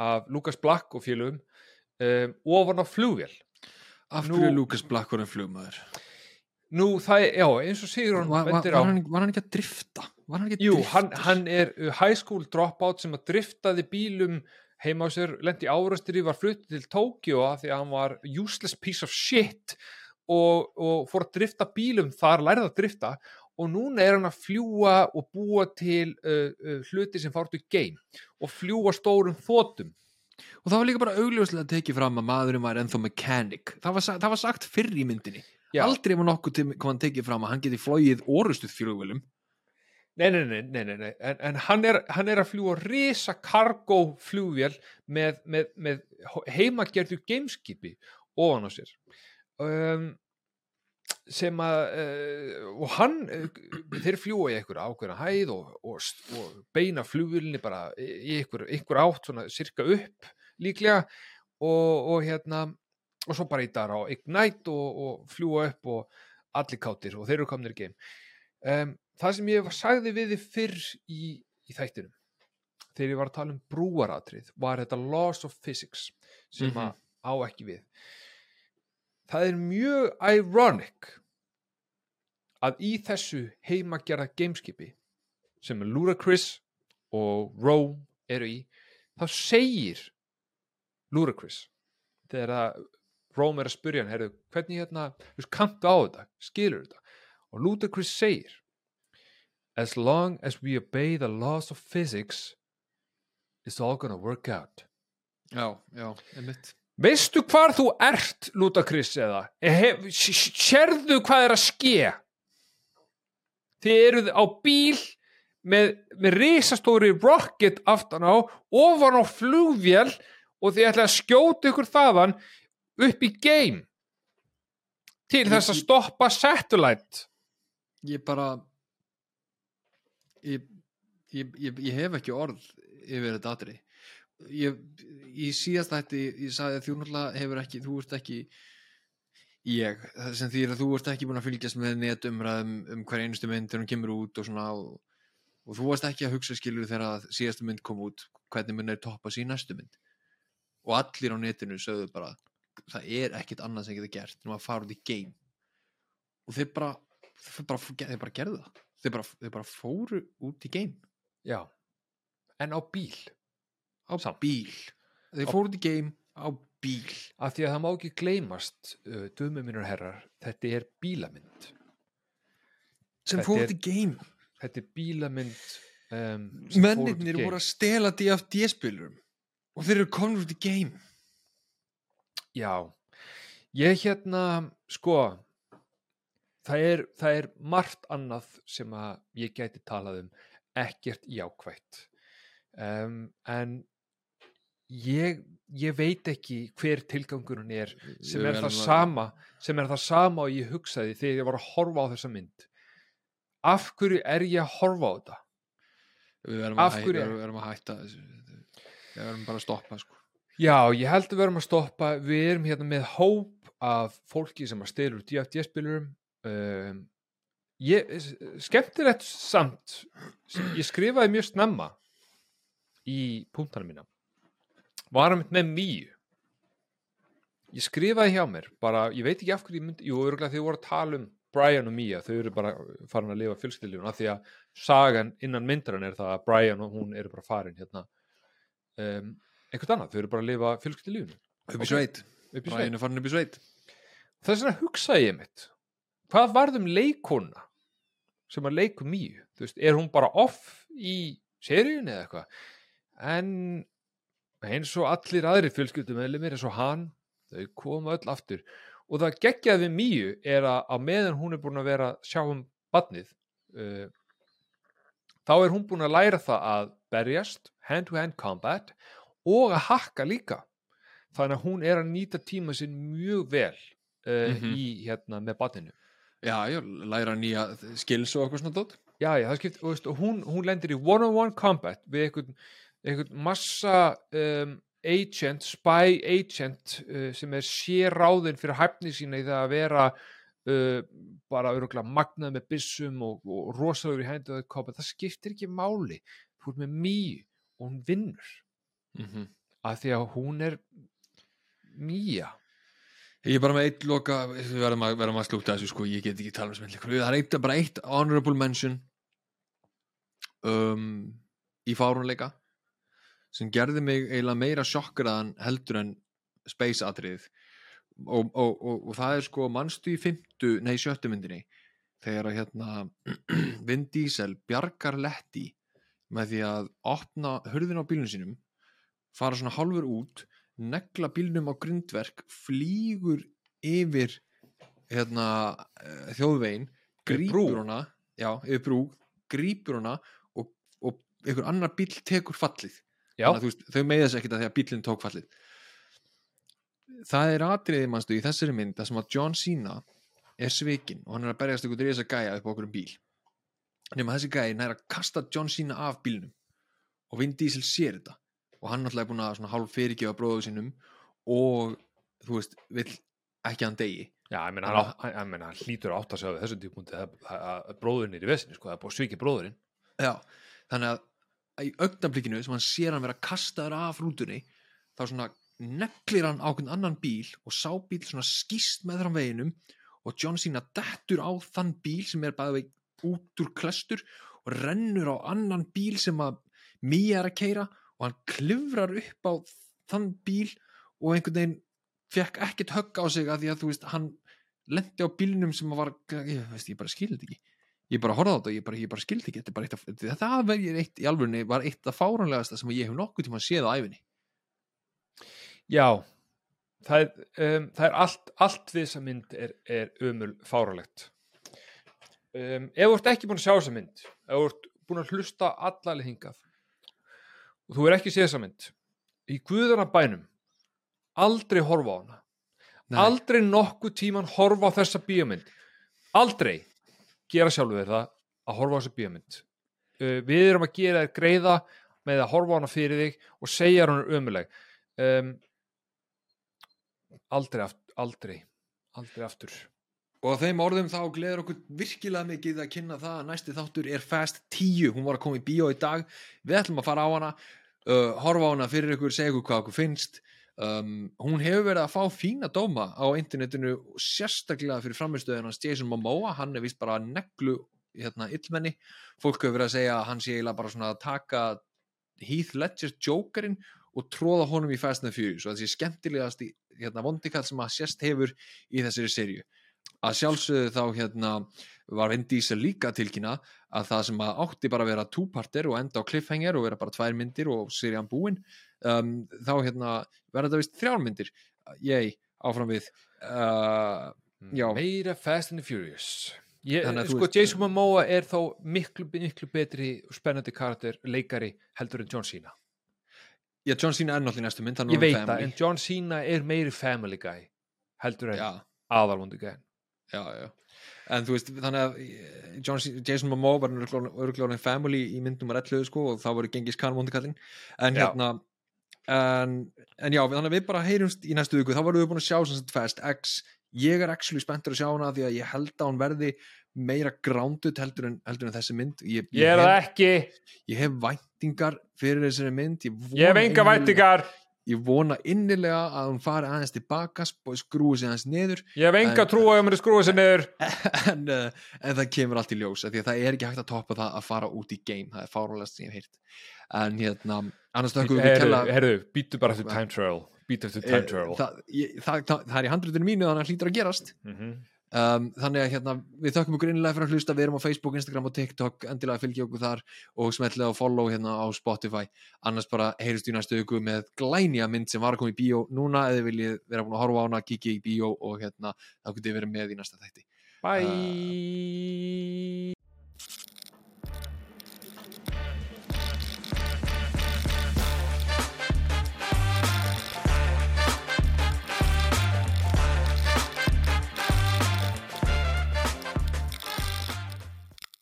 af Lucas Black og félugum um, ofan á flugvél Af hverju er Lucas Black var en flugmaður? nú það er, já, eins og Sigur Var, var, var, hann, var hann ekki að drifta? Hann ekki Jú, hann, hann er uh, high school dropout sem að driftaði bílum heima á sér, lendi árastri, var fluttið til Tókjó af því að hann var useless piece of shit og, og fór að drifta bílum þar, lærið að drifta og núna er hann að fljúa og búa til uh, uh, hluti sem fártu game og fljúa stórum þótum. Og það var líka bara augljóslega að tekið fram að maðurinn var ennþá mechanic. Það var, það var sagt fyrr í myndinni. Já. Aldrei var nokkuð til kom hann tekið fram að hann geti flóið orustuð flugvölum. Nei, nei, nei, nei, nei, nei. En, en hann, er, hann er að fljúa risa cargo flugvél með, með, með heimagerðu gameskipi ofan á sér. Um, sem að uh, og hann uh, þeir fljúa í einhver ákveðna hæð og, og, og beina flugvélni bara í einhver, einhver átt svona cirka upp líklega. Og, og hérna og svo bara í dag á Ignite og, fljúa upp og allir kátir og þeir eru komnir í game um, það sem ég sagði við þið fyrr í, í þættinum þegar ég var að tala um brúaratrið var þetta laws of physics sem Mhm. að á ekki við. Það er mjög ironic að í þessu heimagerða gameskipi sem Ludacris og Rome eru í þá segir Ludacris þegar að Rome er að spyrja hann, hvernig hérna, kanntu á þetta, skilur þetta? Og Ludacris segir as long as we obey the laws of physics it's all gonna work out. Já, já, einmitt. veistu hvar þú ert Ludacris eða? Hef, s- s- sérðu hvað er að ske? Þið eruð á bíl með, með risastóri rocket aftan á ofan á flugvél og þið ætla að skjóta ykkur þaðan upp í game til þess að stoppa satellite. Ég bara ég, ég, ég, ég hef ekki orð yfir þetta atri ég, síðast þætti ég sagði að þú náttúrulega hefur ekki þú ert ekki ég, sem þýr að þú ert ekki búin að fylgjast með netumræðum um hver einustu mynd þegar hún kemur út og svona og, og þú varst ekki að hugsa skilur þegar að síðastu mynd kom út hvernig mun er toppa sér í næstu mynd? Og allir á netinu sögðu bara það er ekkit annað sem getur gert en að fara út í game og þeir bara þeir bara, þeir bara gerðu það þeir bara, þeir bara fóru út í game já, en á bíl. Á Samt. bíl. Þeir fóru út í game á bíl. Af því að það má ekki gleymast uh, dömum mínur herrar, þetta er bílamynd sem fóru út í game þetta er bílamynd um, mennirnir voru að stela DFD spilurum og þeir eru komin út í game Já, ég hérna, sko, það er, það er margt annað sem að ég gæti talað um, ekkert jákvætt. Um, en ég, ég veit ekki hver tilgangurinn er sem er það verðum að- sama, sem er það sama og ég hugsaði þegar ég var að horfa á þessa mynd. Af hverju er ég að horfa á þetta? við verðum að, hæ, verðum að hætta þessu. við verðum bara að stoppa sko. Já, ég held að við erum að stoppa við erum hérna með hóp af fólki sem að stelur DFD-spilurum um, skemmtilegt samt ég skrifaði mjög snemma í punktana mína var að með mýju ég skrifaði hjá mér bara, ég veit ekki af hverju ég myndi jú, örgulega þið voru að tala um Brian og Mía þau eru bara farin að lifa fjölskyldilífun af því að sagan innan myndaran er það að Brian og hún eru bara farin hérna. Um, einhvern annað, þau eru bara að lifa fjölskyldilífun upp í sveit, Brian er farin upp í sveit. Þess vegna hugsaði ég mitt hvað varðum leikona sem að leiku mýju þú veist, er hún bara off í seríun eða eitthvað? En eins og allir aðri fjölskyldum eins og hann, þau koma öll aftur. Og það geggjaði við mýju er að á meðan hún er búin að vera að sjá um badnið uh, þá er hún búin að læra það að berjast, hand-to-hand combat og að hakka líka. Þannig að hún er að nýta tíma sinn mjög vel uh, Mhm. í hérna með batinu já, já, læra nýja skills og eitthvað svona dót. Já, já, það skipt, og, veist, og hún, hún lendir í one-on-one combat við einhvern, einhvern massa um, agent, spy agent uh, sem er séráðin fyrir hæfni sína í það að vera uh, bara öruglega magnað með byssum og, og rosalegur í hendu combat, það skiptir ekki máli. Ert með mýju og hún vinnur. Mm -hmm. af því að hún er mýja Ég er bara með eitt loka, við verðum að, að slúta þessu sko, ég get ekki tala um smendleikur. Það er eitt, bara eitt honorable mention um, í fárunleika sem gerði mig eiginlega meira sjokkraðan heldur en space atriðið og, og, og, og það er sko mannstu í fymtu, nei sjöttu myndinni þegar að hérna <clears throat> Vin Diesel bjargar letti með því að opna hurðin á bílunum sínum fara svona hálfur út negla bílnum á grundverk flýgur yfir hérna eh, þjóðvegin grípur hana já, yfir brú, grípur hana og, og einhver annar bíl tekur fallið. Já, Þannig að, veist, þau með þess ekkert að því að bílinn tók fallið. Það er atriði mannstu í þessari mynd þar sem að John Cena er svikinn og hann er að berjast ykkur þess að gæja upp á okkur um bíl. Nema þessi gæi nær að kasta John Cena af bílnum og Vin Diesel sér þetta og hann náttúrulega er búin að hálf fyrirgefa bróðu sínum og þú veist, vill ekki hann degi já, ég meina, hann, hann, hann, hann hlýtur átt að sjá við þessum típunkti að, bróðurinn er í vesinu, sko, það er búið að sviki bróðurinn. Já, þannig að í augnablikinu sem hann sér hann vera kastaður af rútunni þá svona neglir hann á hvern annan bíl og sá bíl svona skýst með þar veginum og John Cena dettur á þann bíl sem er bæði út úr klestur og rennur á annan bíl sem að Mía er að keira og hann klifrar upp á þann bíl og einhvern veginn fekk ekkert högg á sig að því að þú veist hann lendi á bílnum sem var ég, veist, ég bara skildi ekki. Ég bara horfði á þetta og ég bara, bara skildi ekki. Þetta, af, þetta verður eitt í alvörunni var eitt af fáránlegasta sem ég hef nokkuð tíma séð á æfinni Já, það er, um, það er allt, allt við þessa mynd er, er umul fáralegt. Um, ef þú ert ekki búin að sjá þessa mynd, ef þú ert búin að hlusta allaleg hingað og þú er ekki séð þessa mynd, í guðana bænum, aldrei horfa á hana. Nei. Aldrei nokkuð tíman horfa á þessa bíómynd. Aldrei gera sjálfur það að horfa á þessa bíómynd. Uh, við erum að gera þér greiða með að horfa á hana fyrir þig og segja hún er ömuleg. Um, aldrei, aldrei, aldrei aftur. og þeim orðum þá gleður okkur virkilega mikið að kynna það að næsti þáttur er Fast 10, hún var að koma í bíó í dag við ætlum að fara á hana uh, horfa á hana fyrir ykkur, segja ykkur hvað okkur finnst. Um, hún hefur verið að fá fína dóma á internetinu sérstaklega fyrir framistöðunans Jason Momoa, hann er vist bara neglu hérna, illmenni, fólk hefur verið að segja að hann sé eiginlega bara svona að taka Heath Ledger Jokerinn og tróða honum í Fast and Furious. Og það sé skemmtilegast í hérna, vondikall sem að sérst hefur í þessari serju að sjálfsögðu þá hérna var Vin Diesel líka tilkynna að það sem að átti bara að vera two-parter og enda á cliffhanger og vera bara tvær myndir og serían búin um, þá hérna verða þetta vist þrjár myndir ég áfram við uh. Meira Fast and Furious. Ég, sko, Jason Momoa er þó miklu, miklu betri spennandi karakter, leikari heldur en John Cena. já, John Cena er náttúrulega næstu mynd Ég veit það, en John Cena er meiri family guy heldur en já, aðalvondi guy. Já, já. En þú veist, þannig að eh, John, Jason Momoa var öruglega family í mynd nummer 11 sko og þá voru Gengis Khan vondikallinn en Já. hérna en, en já, þannig að við bara heyrumst í næstu viku, þá varum við búin að sjá sem sagt Fast X, ég er actually spenntur að sjá hana því að ég held að hún verði meira grounded heldur en, heldur en þessi mynd. Ég, Ég er það hef, ekki, ég hef væntingar fyrir þessari mynd. Ég, ég hef enga væntingar, ég vona innilega að hún fari aðeins tilbaka og skrúi sig aðeins niður ég hef enga En- trú að ég myndi skrúa sér niður. <laughs> en, uh, en það kemur allt í ljós því að það er ekki hægt að toppa það að fara út í game það er fárulegast sem ég hef heyrt en hérna, annars þakkum við kella herðu, býtu bara eftir time travel, býtu eftir Eh, time travel. það, ég, það, það, það er í handrutinu mínu þannig að það hlýtur að gerast Mhm. Um, þannig að hérna, við þakkum ykkur innlega fyrir að hlusta. Við erum á Facebook, Instagram og TikTok. Endilega fylgja okkur þar og smetlega og follow hérna á Spotify. Annars bara heyrist í næstu ykkur með glænja mynd sem var að koma í bíó núna. Eða viljið vera búin að horfa á hana, kíkja í bíó og hérna, þá getið þið verið með í næsta þætti. Bye.